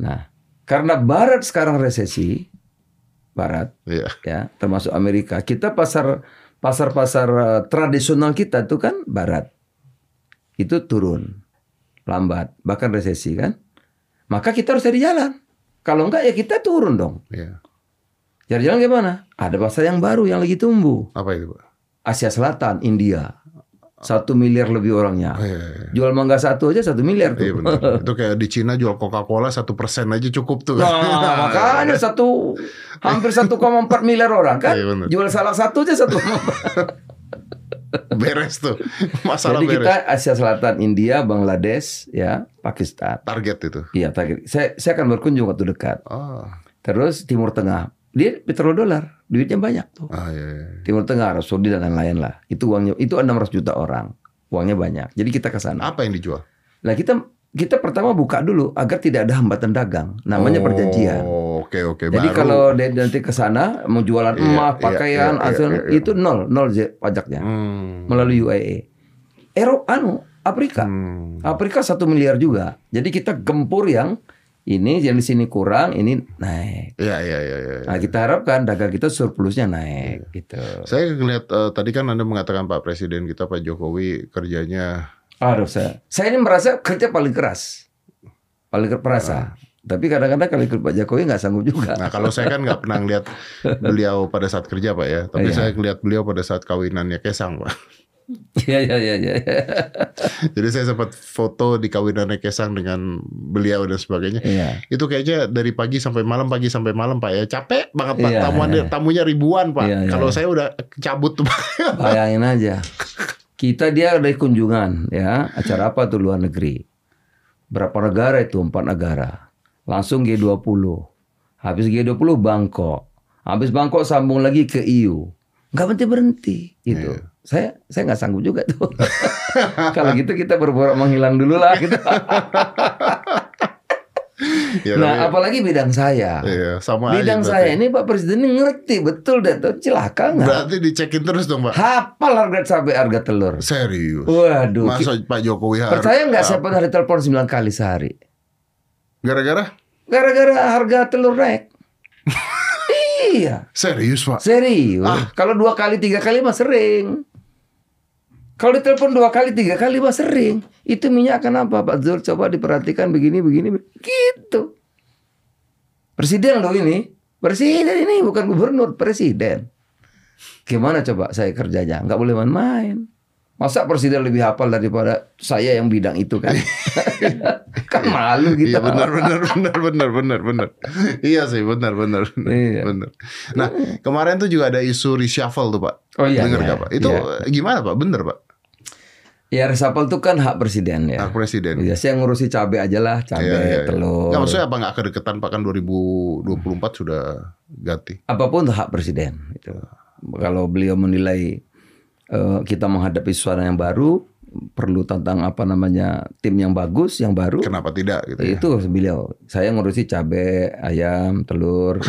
B: Nah karena Barat sekarang resesi, Barat
A: Iya.
B: ya termasuk Amerika, kita pasar pasar pasar eh, tradisional kita itu kan Barat itu turun lambat bahkan resesi kan. Maka kita harus cari jalan. Kalau enggak ya kita turun dong.
A: Iya.
B: Cari jalan gimana? Ada pasar yang baru yang lagi tumbuh.
A: Apa itu Pak?
B: Asia Selatan, India. Satu miliar lebih orangnya.
A: Oh, iya, iya.
B: Jual mangga satu aja satu miliar tuh.
A: Iya benar. <laughs> Itu kayak di Cina jual Coca-Cola satu persen aja cukup tuh.
B: Nah, makanya satu hampir 1,4 miliar orang kan.
A: Iya, benar.
B: Jual salah satu aja satu. <laughs> <laughs>
A: beres tuh. Masalah
B: Jadi
A: beres.
B: kita Asia Selatan, India, Bangladesh, ya, Pakistan.
A: Target itu.
B: Iya, target. Saya saya akan berkunjung waktu dekat.
A: Oh.
B: Terus Timur Tengah. Dia petrodolar, duitnya banyak tuh.
A: Ah, iya, iya.
B: Timur Tengah, Arab Saudi dan lain-lain lah. Itu uangnya itu 600 juta orang. Uangnya banyak. Jadi kita ke sana.
A: Apa yang dijual?
B: Nah, kita kita pertama buka dulu agar tidak ada hambatan dagang. Namanya
A: Oh,
B: perjanjian.
A: Oke oke.
B: Jadi
A: baru.
B: kalau dia nanti ke sana mau jualan
A: Iya,
B: emas,
A: iya,
B: pakaian,
A: iya,
B: hasil
A: iya, iya.
B: itu nol, nol je- pajaknya
A: Hmm.
B: melalui UAE. Eropa anu Afrika.
A: Hmm.
B: Afrika satu miliar juga. Jadi kita gempur yang ini yang di sini kurang, ini naik.
A: Iya, iya, iya, iya.
B: Nah, kita harapkan dagang kita surplusnya naik gitu.
A: Saya ngeliat eh, tadi kan Anda mengatakan Pak Presiden kita Pak Jokowi kerjanya
B: Aduh, saya, saya ini merasa kerja paling keras, paling kerasa. Tapi kadang-kadang kalau ikut Pak Jokowi nggak sanggup juga.
A: Nah kalau saya kan nggak pernah lihat beliau pada saat kerja Pak ya, tapi
B: Iya.
A: saya lihat beliau pada saat kawinannya Kesang Pak.
B: Iya, iya, iya, iya.
A: Jadi saya sempat foto di kawinannya Kesang dengan beliau dan sebagainya.
B: Iya.
A: Itu kayaknya dari pagi sampai malam, pagi sampai malam Pak ya. Capek banget Pak.
B: Iya,
A: Tamuan,
B: iya.
A: Tamunya ribuan Pak.
B: Iya, iya.
A: Kalau saya udah cabut tuh Pak.
B: Bayangin aja. Kita dia ada kunjungan ya, acara apa tuh luar negeri. Berapa negara itu? Empat negara. Langsung G20. Habis G20 Bangkok. Habis Bangkok sambung lagi ke EU. Nggak berhenti berhenti gitu.
A: Iya.
B: Saya saya nggak sanggup juga tuh. <laughs> Kalau gitu kita berborak menghilang dulu lah gitu. <laughs>
A: Ya,
B: nah,
A: tapi-
B: apalagi bidang saya.
A: Iya, sama aja
B: Bidang
A: berarti.
B: saya ini Pak Presiden ini ngerti betul deh tuh celaka nggak?
A: Berarti dicekin terus dong Pak.
B: Hafal harga cabai harga telur.
A: Serius.
B: Waduh.
A: Masa Pak Jokowi harus
B: Percaya nggak saya pernah ditelepon 9 kali sehari?
A: Gara-gara?
B: Gara-gara harga telur naik. <laughs> iya,
A: Serius Pak.
B: serius.
A: Ah.
B: Kalau dua kali tiga kali mah sering. Kalau ditelepon dua kali tiga kali mah sering. Itu minyak kenapa Pak Zul? Coba diperhatikan begini begini gitu. Presiden loh ini. Presiden ini bukan gubernur, presiden. Gimana coba saya kerjanya? Nggak boleh main-main. Masa presiden lebih hafal daripada saya yang bidang itu kan? <laughs> kan malu gitu.
A: Iya benar benar benar benar benar benar. Iya sih benar benar benar.
B: Iya.
A: benar. Nah kemarin tuh juga ada isu reshuffle tuh pak.
B: Oh iya,
A: Dengar
B: iya,
A: nggak pak? Itu
B: iya.
A: gimana pak? Bener pak?
B: Ya resapel itu kan hak presiden ya.
A: Hak presiden.
B: Ya, saya ngurusi cabai aja lah, cabai,
A: Iya, iya, iya.
B: telur.
A: Nggak, maksudnya apa nggak kedeketan pak kan 2024 sudah ganti.
B: Apa pun itu hak presiden. Gitu. Kalau beliau menilai eh, kita menghadapi suara yang baru, perlu tentang apa namanya tim yang bagus, yang baru.
A: Kenapa tidak gitu ya?
B: Itu beliau. Saya ngurusi cabai, ayam, telur. <laughs>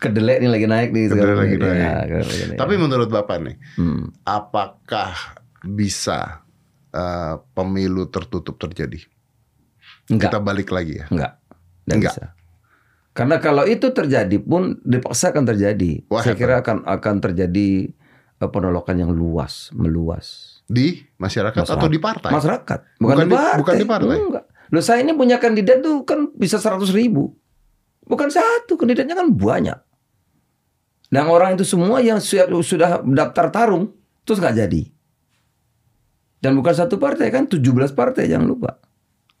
B: Kedelai ini lagi naik nih.
A: Kedelai lagi naik.
B: naik.
A: Tapi menurut bapak nih,
B: Hmm.
A: apakah bisa eh, pemilu tertutup terjadi?
B: Enggak.
A: Kita balik lagi ya.
B: Enggak. Nggak
A: Enggak.
B: bisa. Karena kalau itu terjadi pun dipaksa akan terjadi.
A: Wah,
B: Saya kira akan akan terjadi penolakan yang luas, meluas.
A: Di masyarakat, atau di partai?
B: Masyarakat, bukan,
A: Bukan
B: di
A: di-
B: partai.
A: bukan di partai?
B: Enggak. Loh saya ini punya kandidat tuh kan bisa 100 ribu. Bukan satu, kandidatnya kan banyak. Dan orang itu semua yang sudah, sudah daftar tarung, terus nggak jadi. Dan bukan satu partai kan, 17 partai jangan lupa.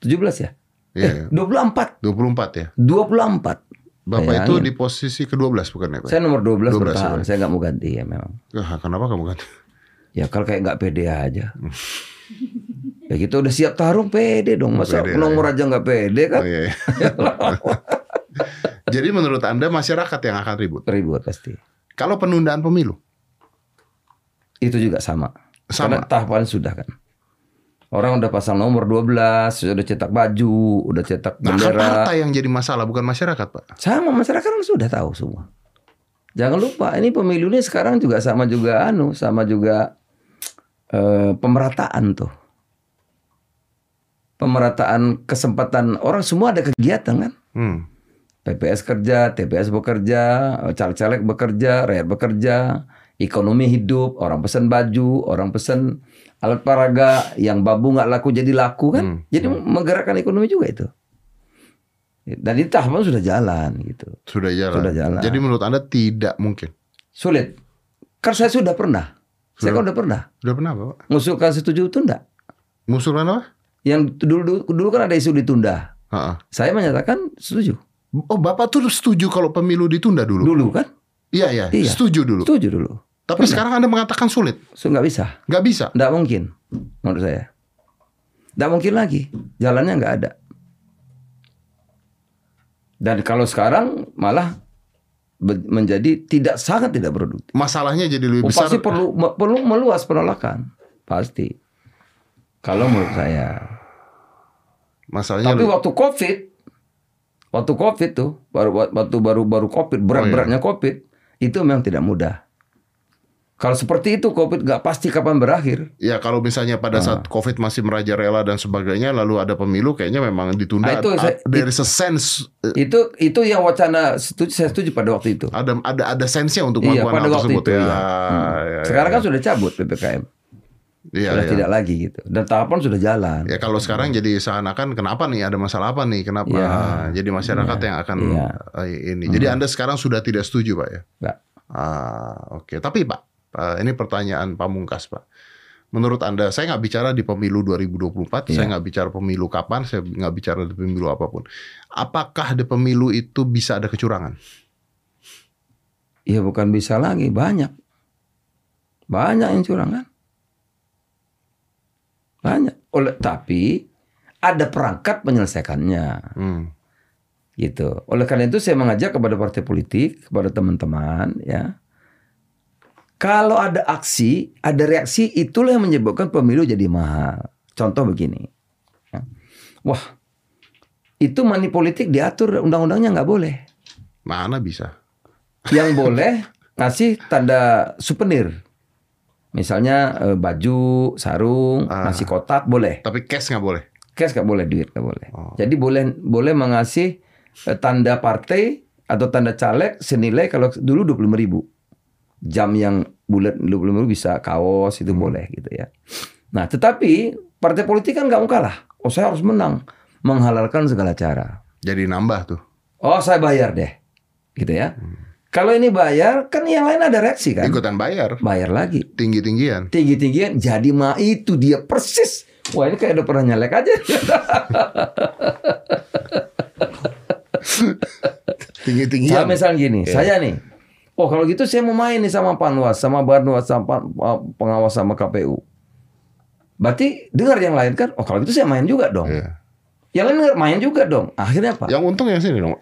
B: 17 ya?
A: Iya,
B: Eh, 24.
A: 24 ya.
B: 24.
A: Bapak
B: Bayangin.
A: itu di posisi ke-12 bukan ya Pak?
B: Saya nomor 12,
A: 12
B: bertahan.
A: ya,
B: Saya nggak mau ganti ya memang.
A: Ah, kenapa kamu ganti?
B: Ya kalau kayak nggak pede aja. ya gitu udah siap tarung pede dong. Masa
A: Pede
B: nomor aja nggak pede kan?
A: Oh, iya, iya. <laughs> <laughs> Jadi menurut Anda masyarakat yang akan ribut?
B: Ribut pasti.
A: Kalau penundaan pemilu?
B: Itu juga sama.
A: Sama.
B: Karena tahapan sudah kan. Orang udah pasang nomor 12, sudah cetak baju, udah cetak
A: Nah, kan
B: bendera.
A: partai yang jadi masalah bukan masyarakat Pak.
B: Sama masyarakat kan sudah tahu semua. Jangan lupa ini pemilu ini sekarang juga sama juga anu, sama juga eh, pemerataan tuh. Pemerataan kesempatan orang semua ada kegiatan kan.
A: Hmm.
B: PPS kerja, TPS bekerja, caleg-caleg bekerja, rakyat bekerja, ekonomi hidup, orang pesan baju, orang pesan alat peraga, yang babu nggak laku jadi laku kan.
A: Hmm.
B: Jadi menggerakkan ekonomi juga itu. Dan itu tahapan sudah jalan gitu.
A: Sudah jalan.
B: Sudah jalan.
A: Jadi menurut Anda tidak mungkin.
B: Sulit. Karena saya sudah pernah. Saya kan udah pernah.
A: Sudah pernah Bapak?
B: Ngusulkan setuju tunda.
A: Ngusulan apa?
B: Yang dulu, dulu, dulu kan ada isu ditunda.
A: Ha-ha.
B: Saya menyatakan setuju.
A: Oh Bapak tuh setuju kalau pemilu ditunda dulu?
B: Dulu kan?
A: Iya, iya.
B: Iya.
A: Setuju dulu.
B: Setuju dulu.
A: Tapi sekarang Anda mengatakan sulit.
B: Nggak bisa.
A: Nggak bisa.
B: Nggak mungkin. Menurut saya. Nggak mungkin lagi. Jalannya nggak ada. Dan kalau sekarang malah menjadi tidak sangat tidak produktif.
A: Masalahnya jadi lebih
B: Oh,
A: besar.
B: pasti perlu perlu meluas penolakan. Pasti. Kalau menurut saya.
A: Masalahnya
B: Tapi
A: lebih-
B: waktu Covid, waktu Covid tuh, baru waktu baru baru Covid, berat-beratnya
A: Oh, iya.
B: Covid, itu memang tidak mudah. Kalau seperti itu COVID nggak pasti kapan berakhir.
A: Ya kalau misalnya pada saat COVID masih merajalela dan sebagainya, lalu ada pemilu, kayaknya memang ditunda.
B: Ah, itu saya-
A: there is a sense, eh,
B: Itu itu yang wacana setuju, saya setuju pada waktu itu.
A: ada ada ada sense-nya untuk
B: Iya,
A: melakukan
B: pada
A: hal
B: waktu
A: tersebut.
B: itu,
A: ya.
B: iya. Hmm.
A: ya,
B: Sekarang
A: ya,
B: kan sudah cabut ppkm,
A: Iya,
B: sudah
A: iya.
B: tidak lagi gitu. Dan tahapan sudah jalan.
A: Ya kalau sekarang jadi seakan-akan kenapa nih ada masalah apa nih kenapa
B: Iya.
A: jadi masyarakat yang akan
B: Iya.
A: eh, ini jadi anda sekarang sudah tidak setuju pak ya
B: Nggak.
A: ah oke tapi pak eh, ini pertanyaan pamungkas pak menurut anda saya nggak bicara di pemilu 2024 saya
B: Iya.
A: nggak bicara pemilu kapan saya nggak bicara di pemilu apa pun apakah di pemilu itu bisa ada kecurangan
B: Iya bukan bisa lagi banyak, banyak yang curang kan, banyak. Oleh tapi ada perangkat menyelesaikannya.
A: hmm.
B: gitu. Oleh karena itu saya mengajak kepada partai politik, kepada teman-teman ya. Kalau ada aksi, ada reaksi, itulah yang menyebabkan pemilu jadi mahal. Contoh begini. ya. Wah, itu money politik diatur undang-undangnya nggak boleh.
A: mana bisa
B: Yang <laughs> boleh ngasih tanda souvenir. Misalnya eh, baju, sarung,
A: Ah.
B: ngasih kotak boleh.
A: tapi cash nggak boleh
B: Cash nggak boleh, duit nggak boleh.
A: Oh.
B: Jadi boleh boleh mengasih eh, tanda partai atau tanda caleg senilai kalau dulu dua puluh ribu. Jam yang bulat ribu bisa kaos itu
A: Hmm.
B: boleh gitu ya. Nah tetapi partai politik kan nggak mau kalah. Oh saya harus menang, menghalalkan segala cara.
A: jadi nambah tuh
B: Oh saya bayar deh, gitu ya. Kalau ini bayar kan yang lain ada reaksi kan.
A: ikutan bayar
B: Bayar lagi.
A: tinggi tinggian
B: Tinggi tinggian jadi mah itu dia persis. Wah ini kayak udah pernah nyalek aja. <laughs>
A: tinggi
B: Saya misalnya gini,
A: Iya.
B: saya nih, oh kalau gitu saya mau main nih sama Panwas, sama Banwas, sama pengawas sama KPU. Berarti dengar yang lain kan, oh kalau gitu saya main juga dong.
A: Iya.
B: Yang lain dengar main juga dong. Akhirnya apa?
A: yang untung yang sini dong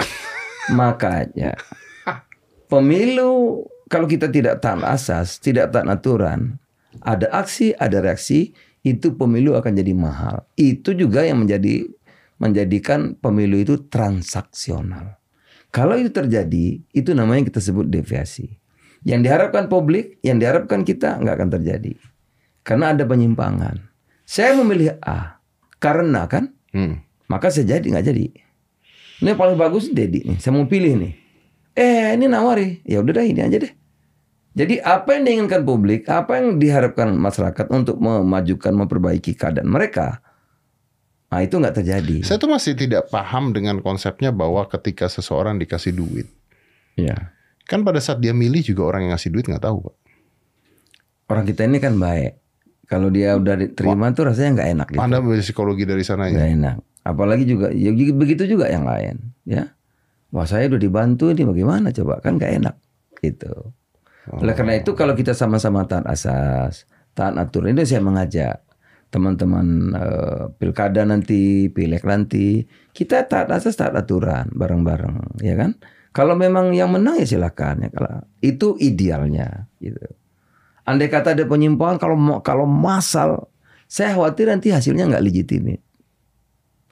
B: Makanya <laughs> pemilu kalau kita tidak taat asas, tidak taat aturan, ada aksi, ada reaksi, itu pemilu akan jadi mahal. Itu juga yang menjadi menjadikan pemilu itu transaksional. Kalau itu terjadi, itu namanya kita sebut deviasi. Yang diharapkan publik, yang diharapkan kita nggak akan terjadi. Karena ada penyimpangan. Saya memilih A karena kan,
A: Hmm.
B: maka saya jadi nggak jadi. Ini yang paling bagus Dedi nih. Saya mau pilih nih. Eh ini nawari. Ya udah dah ini aja deh. Jadi apa yang diinginkan publik, apa yang diharapkan masyarakat untuk memajukan, memperbaiki keadaan mereka, nah itu nggak terjadi.
A: Saya tuh masih tidak paham dengan konsepnya bahwa ketika seseorang dikasih duit,
B: Ya.
A: kan pada saat dia milih juga orang yang ngasih duit nggak tahu, Pak.
B: Orang kita ini kan baik. Kalau dia udah diterima tuh rasanya nggak enak gitu.
A: Anda psikologi dari sana
B: Nggak
A: ya.
B: enak. Apalagi juga, ya begitu juga yang lain. Ya. Wah saya udah dibantu ini bagaimana coba kan nggak enak gitu. Oleh karena itu kalau kita sama-sama taat asas, taat aturan ini saya mengajak teman-teman eh, pilkada nanti, pileg nanti, kita taat asas, taat aturan bareng-bareng, ya kan? Kalau memang yang menang ya silakan ya kalau itu idealnya gitu. Andai kata ada penyimpangan kalau mau- kalau masal, saya khawatir nanti hasilnya nggak legitimit.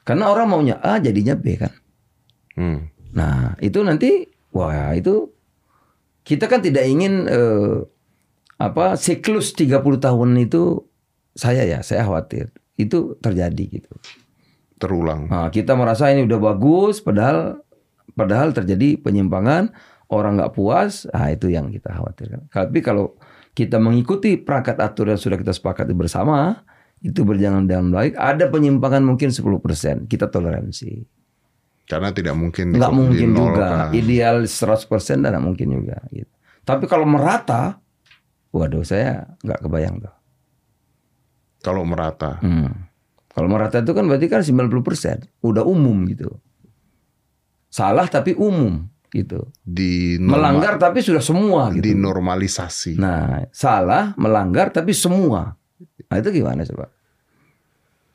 B: Karena orang maunya A jadinya B kan.
A: Hmm.
B: Nah, itu nanti wah itu kita kan tidak ingin eh, apa siklus 30 tahun itu saya ya, saya khawatir itu terjadi gitu.
A: Terulang.
B: Nah, kita merasa ini udah bagus padahal padahal terjadi penyimpangan, orang nggak puas, ah itu yang kita khawatirkan. Tapi kalau kita mengikuti perangkat aturan yang sudah kita sepakati bersama, itu berjalan dengan baik, ada penyimpangan mungkin 10%, kita toleransi.
A: Karena tidak mungkin
B: nggak mungkin juga ideal 100% dan nggak mungkin juga gitu. tapi kalau merata waduh saya nggak kebayang tuh
A: Kalau merata.
B: Hmm. kalau merata itu kan berarti kan 90% udah umum gitu. Salah tapi umum gitu.
A: Di
B: melanggar tapi sudah semua gitu.
A: dinormalisasi.
B: nah salah melanggar tapi semua. Nah itu gimana coba?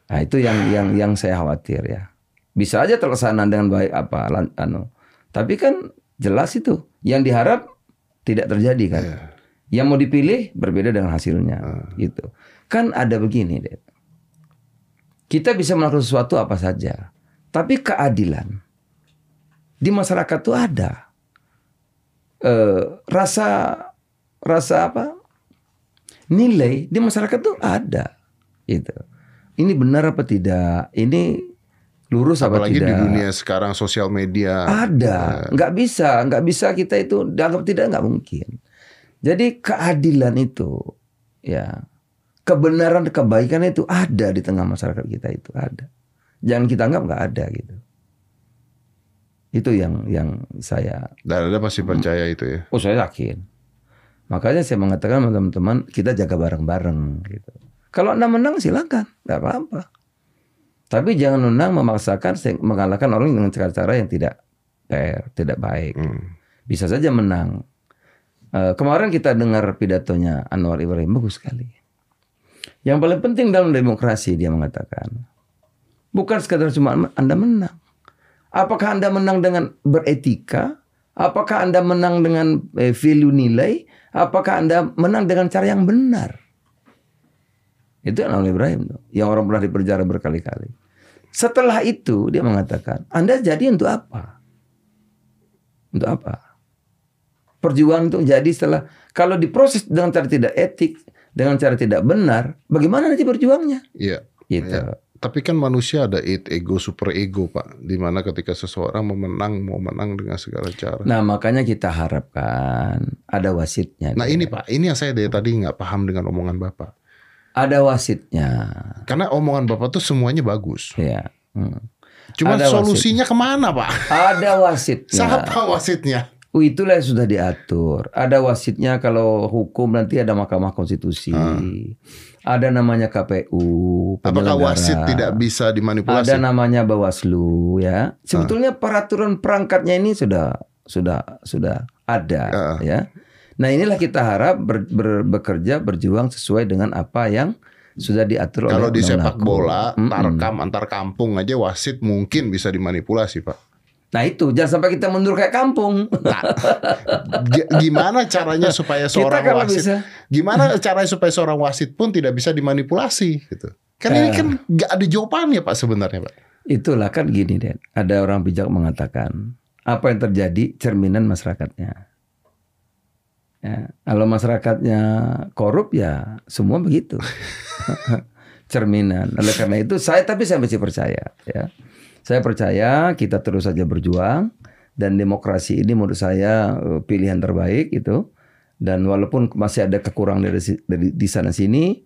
B: Nah itu yang yang yang saya khawatir ya. Bisa aja terlaksana dengan baik apa anu. Tapi kan jelas itu. Yang diharap tidak terjadi kan.
A: Iya.
B: yang mau dipilih berbeda dengan hasilnya gitu kan ada begini deh kita bisa melakukan sesuatu apa saja tapi keadilan di masyarakat tuh ada eh, rasa rasa apa nilai di masyarakat tuh ada. Gitu. Ini benar apa tidak? Ini lurus apa
A: Apalagi
B: tidak?
A: di dunia sekarang sosial media.
B: Ada, nggak bisa, nggak bisa kita itu dianggap tidak nggak mungkin. Jadi keadilan itu, ya, kebenaran kebaikan itu ada di tengah masyarakat kita itu ada. Jangan kita anggap nggak ada gitu. Itu yang yang saya,
A: Dan Anda pasti percaya itu ya.
B: oh saya yakin. Makanya saya mengatakan sama teman-teman kita jaga bareng-bareng gitu. Kalau anda menang silakan, nggak apa-apa. Tapi jangan menang memaksakan mengalahkan orang dengan cara-cara yang tidak fair, tidak baik.
A: Hmm.
B: Bisa saja menang. Eh, kemarin kita dengar pidatonya Anwar Ibrahim bagus sekali. Yang paling penting dalam demokrasi dia mengatakan bukan sekadar cuma anda menang. Apakah anda menang dengan beretika? Apakah anda menang dengan eh, value nilai? Apakah anda menang dengan cara yang benar? Itu Anwar Ibrahim tuh, yang orang pernah dipenjara berkali-kali. Setelah itu dia mengatakan, Anda jadi untuk apa? Untuk apa? Perjuangan untuk jadi setelah kalau diproses dengan cara tidak etik, dengan cara tidak benar, bagaimana nanti berjuangnya?
A: Iya.
B: Gitu.
A: Iya. Tapi kan manusia ada it ego, super ego, Pak. Di mana ketika seseorang mau menang, mau menang dengan segala cara.
B: Nah makanya kita harapkan ada wasitnya.
A: Nah ini Pak, ini yang saya dari tadi nggak paham dengan omongan Bapak.
B: ada wasitnya.
A: Karena omongan Bapak tuh semuanya bagus.
B: Ya. Hmm.
A: Cuma
B: Ada
A: solusinya ke mana Pak?
B: Ada wasitnya. <laughs>
A: Siapa wasitnya?
B: Oh, itulah yang sudah diatur. Ada wasitnya kalau hukum nanti ada Mahkamah Konstitusi. Ada namanya KPU.
A: Ah. Apakah wasit tidak bisa dimanipulasi?
B: Ada namanya Bawaslu ya. Sebetulnya peraturan perangkatnya ini sudah sudah sudah ada
A: Ah.
B: ya. Nah, inilah kita harap ber- ber- bekerja berjuang sesuai dengan apa yang sudah diatur
A: Kalau
B: oleh
A: di sepak bola, tarkam antar kampung aja wasit mungkin bisa dimanipulasi, Pak.
B: Nah, itu jangan sampai kita mundur kayak kampung.
A: Nah, gi- gimana caranya supaya
B: kita
A: seorang
B: kalau
A: wasit
B: bisa
A: gimana caranya supaya seorang wasit pun tidak bisa dimanipulasi gitu. Kan ini
B: Ah.
A: kan nggak ada jawabannya Pak sebenarnya, Pak.
B: Itulah kan gini Den, ada orang bijak mengatakan apa yang terjadi cerminan masyarakatnya. Ya, kalau masyarakatnya korup ya semua begitu. <laughs> cerminan. Oleh karena itu saya tapi saya masih percaya ya. Saya percaya kita terus saja berjuang dan demokrasi ini menurut saya eh, pilihan terbaik itu. Dan walaupun masih ada kekurangan dari, dari di sana sini,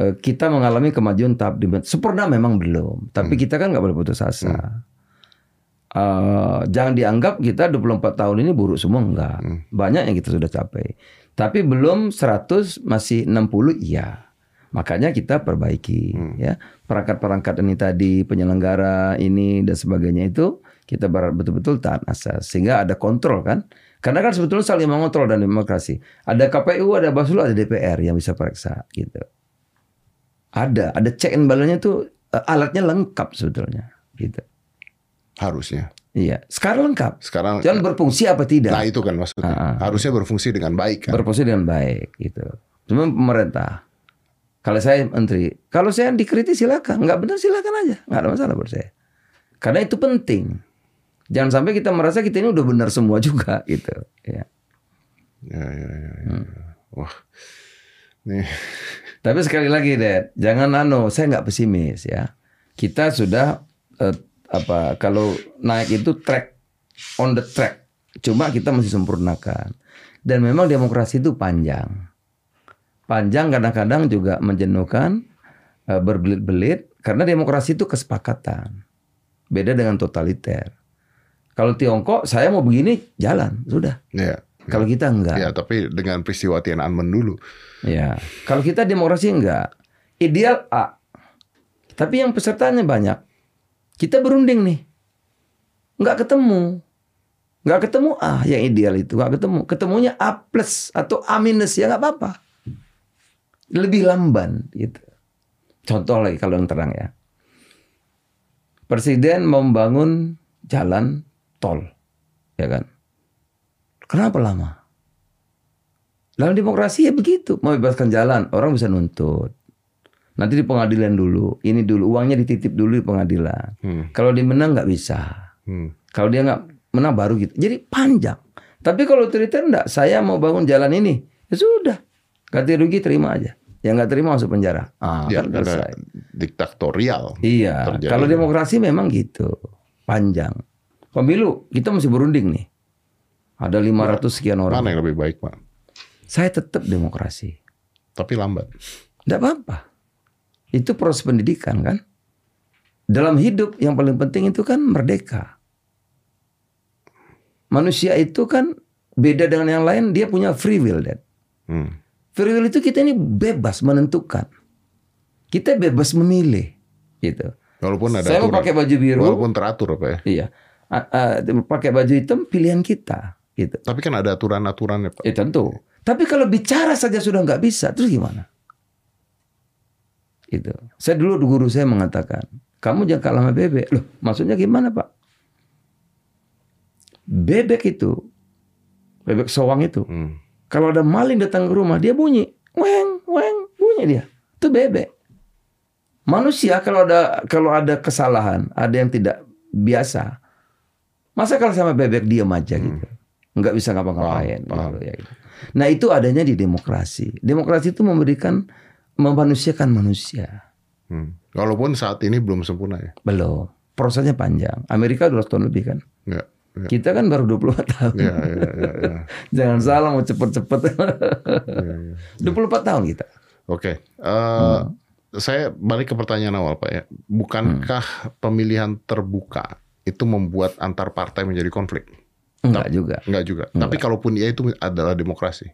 B: eh, kita mengalami kemajuan tahap di sempurna memang belum. Tapi kita kan nggak boleh putus asa. Eh, jangan dianggap kita 24 tahun ini buruk semua enggak. Banyak yang kita sudah capai. Tapi belum 100 masih 60 iya. Makanya kita perbaiki ya. Perangkat-perangkat ini tadi penyelenggara ini dan sebagainya itu kita betul-betul taat asas sehingga ada kontrol kan. Karena kan sebetulnya saling mengontrol dan demokrasi. Ada KPU, ada Bawaslu, ada DPR yang bisa periksa gitu. Ada, ada check and balance-nya tuh eh, alatnya lengkap sebetulnya gitu.
A: Harusnya.
B: Iya, sekarang lengkap.
A: Sekarang
B: Jangan berfungsi apa tidak?
A: Nah, itu kan maksudnya.
B: Ah, ah.
A: Harusnya berfungsi dengan baik kan.
B: Berfungsi dengan baik gitu. Cuma pemerintah. Kalau saya menteri, kalau saya dikritik silakan, nggak benar silakan aja, nggak ada masalah buat saya. Karena itu penting. Jangan sampai kita merasa kita ini udah benar semua juga <laughs> gitu. Ya.
A: Ya, ya, ya, ya.
B: Hmm.
A: Wah. Nih.
B: Tapi sekali lagi, Dad, jangan nano, saya nggak pesimis ya. Kita sudah eh, apa kalau naik itu track on the track. Cuma kita masih sempurnakan. Dan memang demokrasi itu panjang. Panjang kadang-kadang juga menjenuhkan, eh, berbelit-belit karena demokrasi itu kesepakatan. Beda dengan totaliter. Kalau Tiongkok saya mau begini jalan, sudah.
A: Ya.
B: Kalau kita enggak.
A: Ya, tapi dengan peristiwa Tiananmen dulu.
B: Ya, kalau kita demokrasi enggak. Ideal A. Tapi yang pesertanya banyak. Kita berunding nih. Enggak ketemu. Enggak ketemu A yang ideal itu. Enggak ketemu. Ketemunya A plus atau A minus. Ya enggak apa-apa. Lebih lamban gitu. Contoh lagi kalau yang terang ya. Presiden membangun jalan tol. Ya kan? Kenapa lama? Dalam demokrasi ya begitu. Mau bebaskan jalan, orang bisa nuntut. Nanti di pengadilan dulu. Ini dulu, uangnya dititip dulu di pengadilan.
A: Hmm.
B: Kalau dia menang nggak bisa.
A: Hmm.
B: Kalau dia nggak menang baru gitu. Jadi panjang. Tapi kalau otoriter enggak, saya mau bangun jalan ini. Ya sudah. Ganti rugi terima aja. yang nggak terima masuk penjara. Ah,
A: Ya,
B: kan
A: karena
B: selesai.
A: diktatorial.
B: Iya,
A: terjadi.
B: kalau demokrasi memang gitu, panjang. Pemilu kita masih berunding nih. Ada 500 sekian orang.
A: Mana yang lebih baik, Pak?
B: Saya tetap demokrasi.
A: Tapi lambat.
B: Tidak apa-apa. Itu proses pendidikan kan. Dalam hidup yang paling penting itu kan merdeka. Manusia itu kan beda dengan yang lain, dia punya free will, Dad.
A: Hmm.
B: Free will itu kita ini bebas menentukan. Kita bebas memilih, gitu.
A: Walaupun ada
B: Saya mau pakai baju biru,
A: Walaupun teratur, Pak ya.
B: iya. A- a- pakai baju hitam pilihan kita, gitu.
A: Tapi kan ada aturan-aturannya, Pak.
B: Eh tentu. Tapi kalau bicara saja sudah nggak bisa, terus gimana? Itu. Saya dulu guru saya mengatakan, kamu jangan kalah sama bebek. Loh, maksudnya gimana pak? Bebek itu, bebek sowang itu,
A: Hmm.
B: Kalau ada maling datang ke rumah, dia bunyi, weng, weng, bunyi dia. Itu bebek. Manusia kalau ada kalau ada kesalahan, ada yang tidak biasa, masa kalau sama bebek diam aja gitu, nggak bisa ngapa-ngapain.
A: Hmm.
B: Gitu, ya gitu. Nah itu adanya di demokrasi. Demokrasi itu memberikan memanusiakan manusia.
A: Hmm. Walaupun saat ini belum sempurna ya.
B: Belum. Prosesnya panjang. Amerika 200 tahun lebih kan.
A: Ya. Ya.
B: Kita kan baru 24 tahun.
A: Ya, ya, ya, ya. <laughs>
B: Jangan salah mau cepet-cepet.
A: Ya, ya.
B: 24 tahun kita.
A: Oke, Eh,
B: Hmm.
A: saya balik ke pertanyaan awal Pak ya. Bukankah pemilihan terbuka itu membuat antar partai menjadi konflik?
B: Enggak juga.
A: Enggak juga. Tapi kalaupun iya itu adalah demokrasi.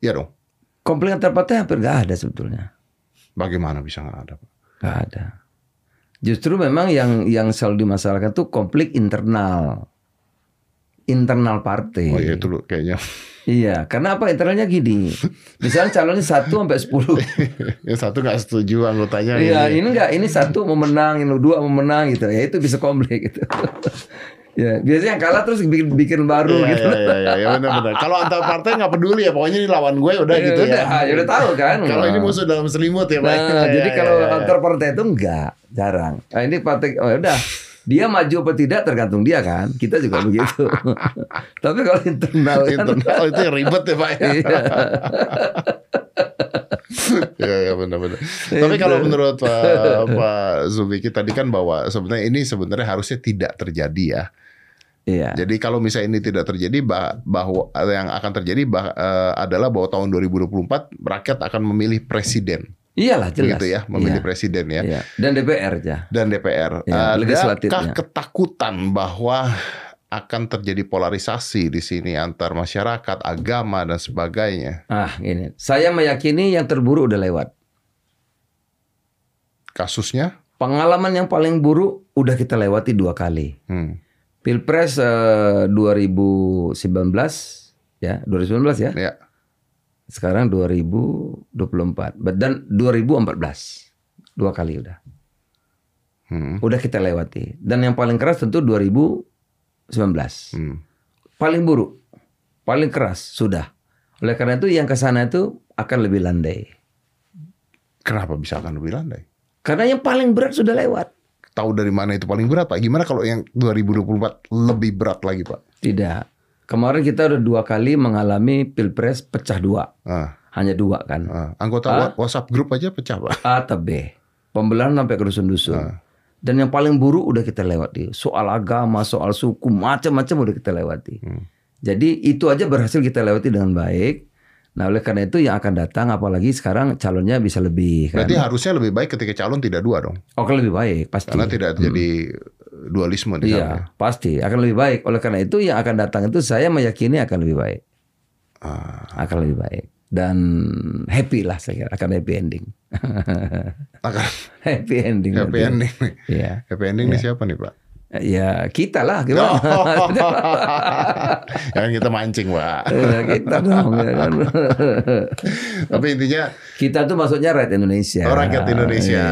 A: Iya dong.
B: Konflik antar partai hampir nggak ada sebetulnya.
A: Bagaimana bisa nggak ada? Pak?
B: Nggak ada. Justru memang yang yang selalu dimasalahkan tuh konflik internal. Internal partai.
A: Oh iya itu loh kayaknya.
B: Iya, karena apa internalnya gini. Misalnya calonnya 1 sampai 10. <laughs>
A: yang satu nggak setuju anggotanya.
B: Iya,
A: ini.
B: ini enggak, ini satu mau menang, ini dua mau menang gitu. Ya itu bisa konflik gitu. <laughs> ya, biasanya yang kalah terus bikin bikin baru
A: Iya,
B: gitu.
A: iya, iya, iya, ya, benar-benar. Kalau antar partai nggak peduli ya, pokoknya ini lawan gue udah
B: Ya
A: gitu
B: udah,
A: ya.
B: ya udah tahu kan.
A: Kalau ini musuh dalam selimut ya, Pak.
B: Nah, <laughs>
A: Ya,
B: jadi
A: ya,
B: kalau
A: ya, ya.
B: antar partai itu enggak, jarang. Nah, ini partai oh ya udah. Dia maju apa tidak tergantung dia kan. Kita juga begitu. <laughs> Tapi kalau internal kan
A: internal itu ribet ya, Pak. ya.
B: Iya. <laughs>
A: Iya, iya benar-benar. Tapi kalau menurut Pak Pak Zubiki tadi kan bahwa sebenarnya ini sebenarnya harusnya tidak terjadi ya.
B: Iya.
A: Jadi kalau misalnya ini tidak terjadi bah- bahwa yang akan terjadi bah- eh, adalah bahwa tahun 2024 rakyat akan memilih presiden.
B: Iyalah jelas.
A: Gitu ya, memilih
B: Iya.
A: presiden ya.
B: Iya. Dan DPR aja.
A: Dan DPR.
B: Ya, legislatifnya.
A: Adakah ketakutan bahwa akan terjadi polarisasi di sini antar masyarakat, agama dan sebagainya?
B: Ah, ini. Saya meyakini yang terburuk udah lewat.
A: Kasusnya?
B: Pengalaman yang paling buruk udah kita lewati dua kali.
A: Hmm.
B: Pilpres eh, 2019 ya, 2019 ya.
A: Ya.
B: Sekarang 2024 dan 2014. Dua kali udah.
A: Hmm.
B: Udah kita lewati. Dan yang paling keras tentu 2019.
A: Hmm.
B: Paling buruk, paling keras sudah. Oleh karena itu yang ke sana itu akan lebih landai.
A: Kenapa bisa akan lebih landai?
B: Karena yang paling berat sudah lewat.
A: Tahu dari mana itu paling berat, Pak? Gimana kalau yang 2024 lebih berat lagi, Pak?
B: Tidak. Kemarin kita udah dua kali mengalami pilpres pecah dua.
A: Ah,
B: Hanya dua kan.
A: ah. Anggota
B: Ah.
A: wa- WhatsApp grup aja pecah, Pak.
B: A atau B. Pembelahan sampai ke dusun-dusun.
A: Ah.
B: Dan yang paling buruk udah kita lewati. Soal agama, soal suku, macam-macam udah kita lewati.
A: Hmm.
B: Jadi itu aja berhasil kita lewati dengan baik. Nah oleh karena itu yang akan datang apalagi sekarang calonnya bisa lebih kan.
A: Berarti harusnya lebih baik ketika calon tidak dua dong.
B: Oh akan lebih baik pasti.
A: Karena tidak terjadi dualisme di sana.
B: Iya pasti akan lebih baik. Oleh karena itu yang akan datang itu saya meyakini akan lebih baik.
A: Ah,
B: Akan lebih baik. Dan happy lah saya kira akan happy ending. <laughs>
A: akan
B: happy ending.
A: happy
B: berarti.
A: ending.
B: Iya.
A: Happy ending nih siapa nih, Pak?
B: Ya kita lah gimana? <laughs> <laughs>
A: Jangan kita mancing, Pak. <laughs>
B: Ya, kita dong ya kan.
A: Tapi intinya
B: kita tuh maksudnya rakyat Indonesia.
A: oh, rakyat Indonesia,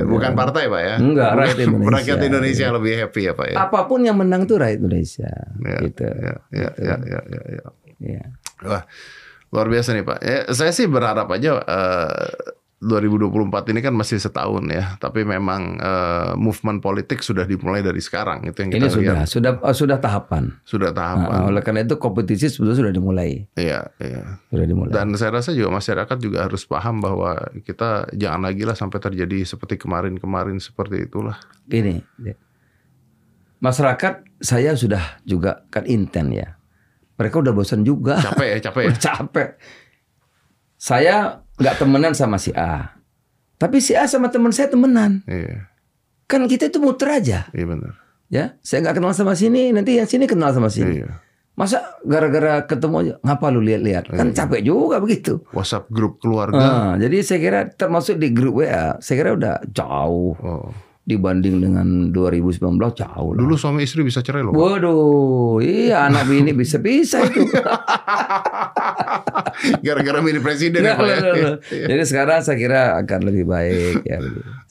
B: Iya,
A: bukan
B: iya.
A: partai, Pak ya?
B: Enggak, rakyat Indonesia.
A: Rakyat Indonesia lebih happy ya, Pak ya?
B: Apa pun yang menang tuh rakyat Indonesia.
A: Ya,
B: gitu.
A: ya, ya, ya, ya, ya, ya.
B: Iya.
A: Wah, luar biasa nih Pak. Ya, saya sih berharap aja eh, 2024 ini kan masih setahun ya, tapi memang eh, movement politik sudah dimulai dari sekarang itu yang kita
B: Ini sudah
A: lihat.
B: sudah oh, sudah tahapan.
A: Sudah
B: Nah,
A: tahapan.
B: oleh karena itu kompetisi sebetulnya sudah dimulai.
A: Iya, iya.
B: Sudah dimulai.
A: Dan saya rasa juga masyarakat juga harus paham bahwa kita jangan lagi lah sampai terjadi seperti kemarin-kemarin seperti itulah.
B: Ini masyarakat saya sudah juga kan inten ya. Mereka udah bosan juga.
A: Capek ya, capek ya. <laughs>
B: Capek. Saya nggak temenan sama si A. Tapi si A sama teman saya temenan.
A: Iya,
B: Kan kita itu muter aja.
A: iya benar.
B: Ya, saya nggak kenal sama sini, nanti yang sini kenal sama sini.
A: Iya.
B: Masa gara-gara ketemu aja, ngapa lu lihat-lihat? Kan capek juga begitu.
A: WhatsApp grup keluarga.
B: Nah, jadi saya kira termasuk di grup WA, saya kira udah jauh
A: Oh.
B: Dibanding dengan 2019 jauh lah.
A: Dulu suami istri bisa cerai loh.
B: Waduh, iya anak bini bisa-bisa itu. <laughs>
A: Gara-gara milih presiden ya, Pak. ya? <laughs>
B: Jadi sekarang saya kira akan lebih baik ya.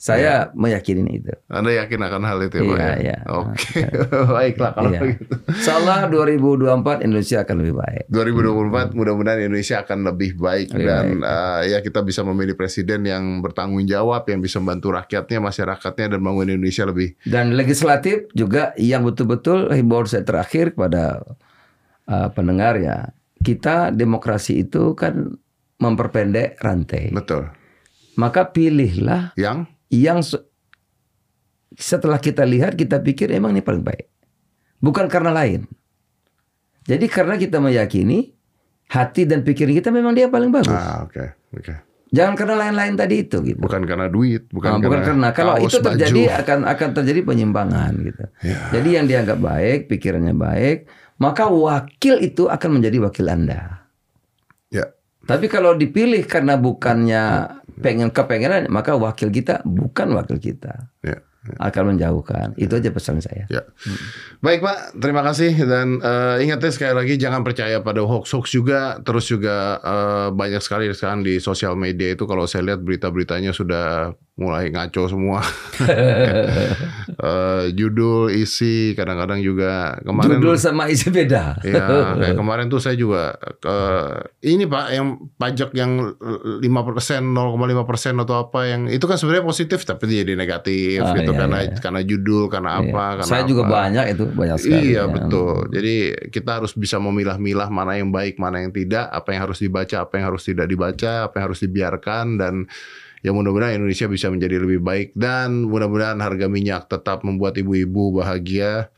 B: Saya meyakini itu.
A: Anda yakin akan hal itu ya, Pak?
B: Iya,
A: ya?
B: iya.
A: Oke, <laughs> baiklah kalau
B: Iya.
A: begitu.
B: Insyaallah 2024 Indonesia akan lebih baik.
A: 2024 mudah-mudahan Indonesia akan lebih baik
B: Lebih
A: dan eh, ya kita bisa memilih presiden yang bertanggung jawab, yang bisa membantu rakyatnya, masyarakatnya dan bangun Indonesia lebih
B: Dan legislatif juga yang betul-betul himbauan saya terakhir kepada uh, pendengar ya. Kita demokrasi itu kan memperpendek rantai.
A: betul.
B: Maka pilihlah
A: Yang
B: yang se- setelah kita lihat kita pikir emang ini paling baik. Bukan karena lain. Jadi karena kita meyakini hati dan pikiran kita memang dia paling bagus.
A: ah oke oke.
B: Jangan karena lain-lain tadi itu gitu.
A: Bukan karena duit, bukan,
B: Nah, bukan karena kalau itu terjadi
A: baju.
B: akan akan terjadi penyimpangan gitu.
A: Ya.
B: Jadi yang dianggap baik, pikirannya baik, maka wakil itu akan menjadi wakil Anda.
A: Ya.
B: Tapi kalau dipilih karena bukannya pengen kepengenan, maka wakil kita bukan wakil kita.
A: Ya.
B: Akan menjauhkan. Itu aja pesan saya.
A: Ya. Baik Pak, terima kasih dan eh, ingat ya sekali lagi jangan percaya pada hoax-hoax juga. Terus juga eh, banyak sekali sekarang di sosial media itu kalau saya lihat berita-beritanya sudah mulai ngaco semua. <laughs> Eh, judul, isi, kadang-kadang juga kemarin.
B: Judul sama isi beda.
A: Ya, <laughs> kayak kemarin tuh saya juga eh, ini Pak yang pajak yang 5%, 0,5 persen atau apa yang itu kan sebenarnya positif tapi jadi negatif
B: Ah,
A: gitu
B: iya,
A: karena
B: iya.
A: karena judul, karena
B: Iya.
A: apa, karena
B: Saya juga
A: apa.
B: banyak itu, banyak sekali.
A: Iya
B: ya.
A: betul. Jadi kita harus bisa memilah-milah mana yang baik, mana yang tidak, apa yang harus dibaca, apa yang harus tidak dibaca, apa yang harus dibiarkan dan ya mudah-mudahan Indonesia bisa menjadi lebih baik dan mudah-mudahan harga minyak tetap membuat ibu-ibu bahagia.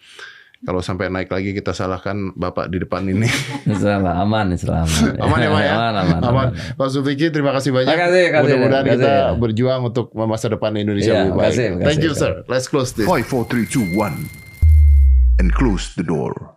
A: Kalau sampai naik lagi kita salahkan Bapak di depan ini. <laughs>
B: Selamat, aman, selamat.
A: aman ya Pak ya?
B: Aman, aman, aman.
A: Pak Sufiki terima kasih banyak.
B: Terima kasih, kasih,
A: Mudah-mudahan kita
B: kasih.
A: berjuang untuk masa depan Indonesia
B: Iya,
A: lebih baik.
B: makasih, makasih.
A: Thank you sir. Let's close this.
C: Five, four, three, two, one, and close the door.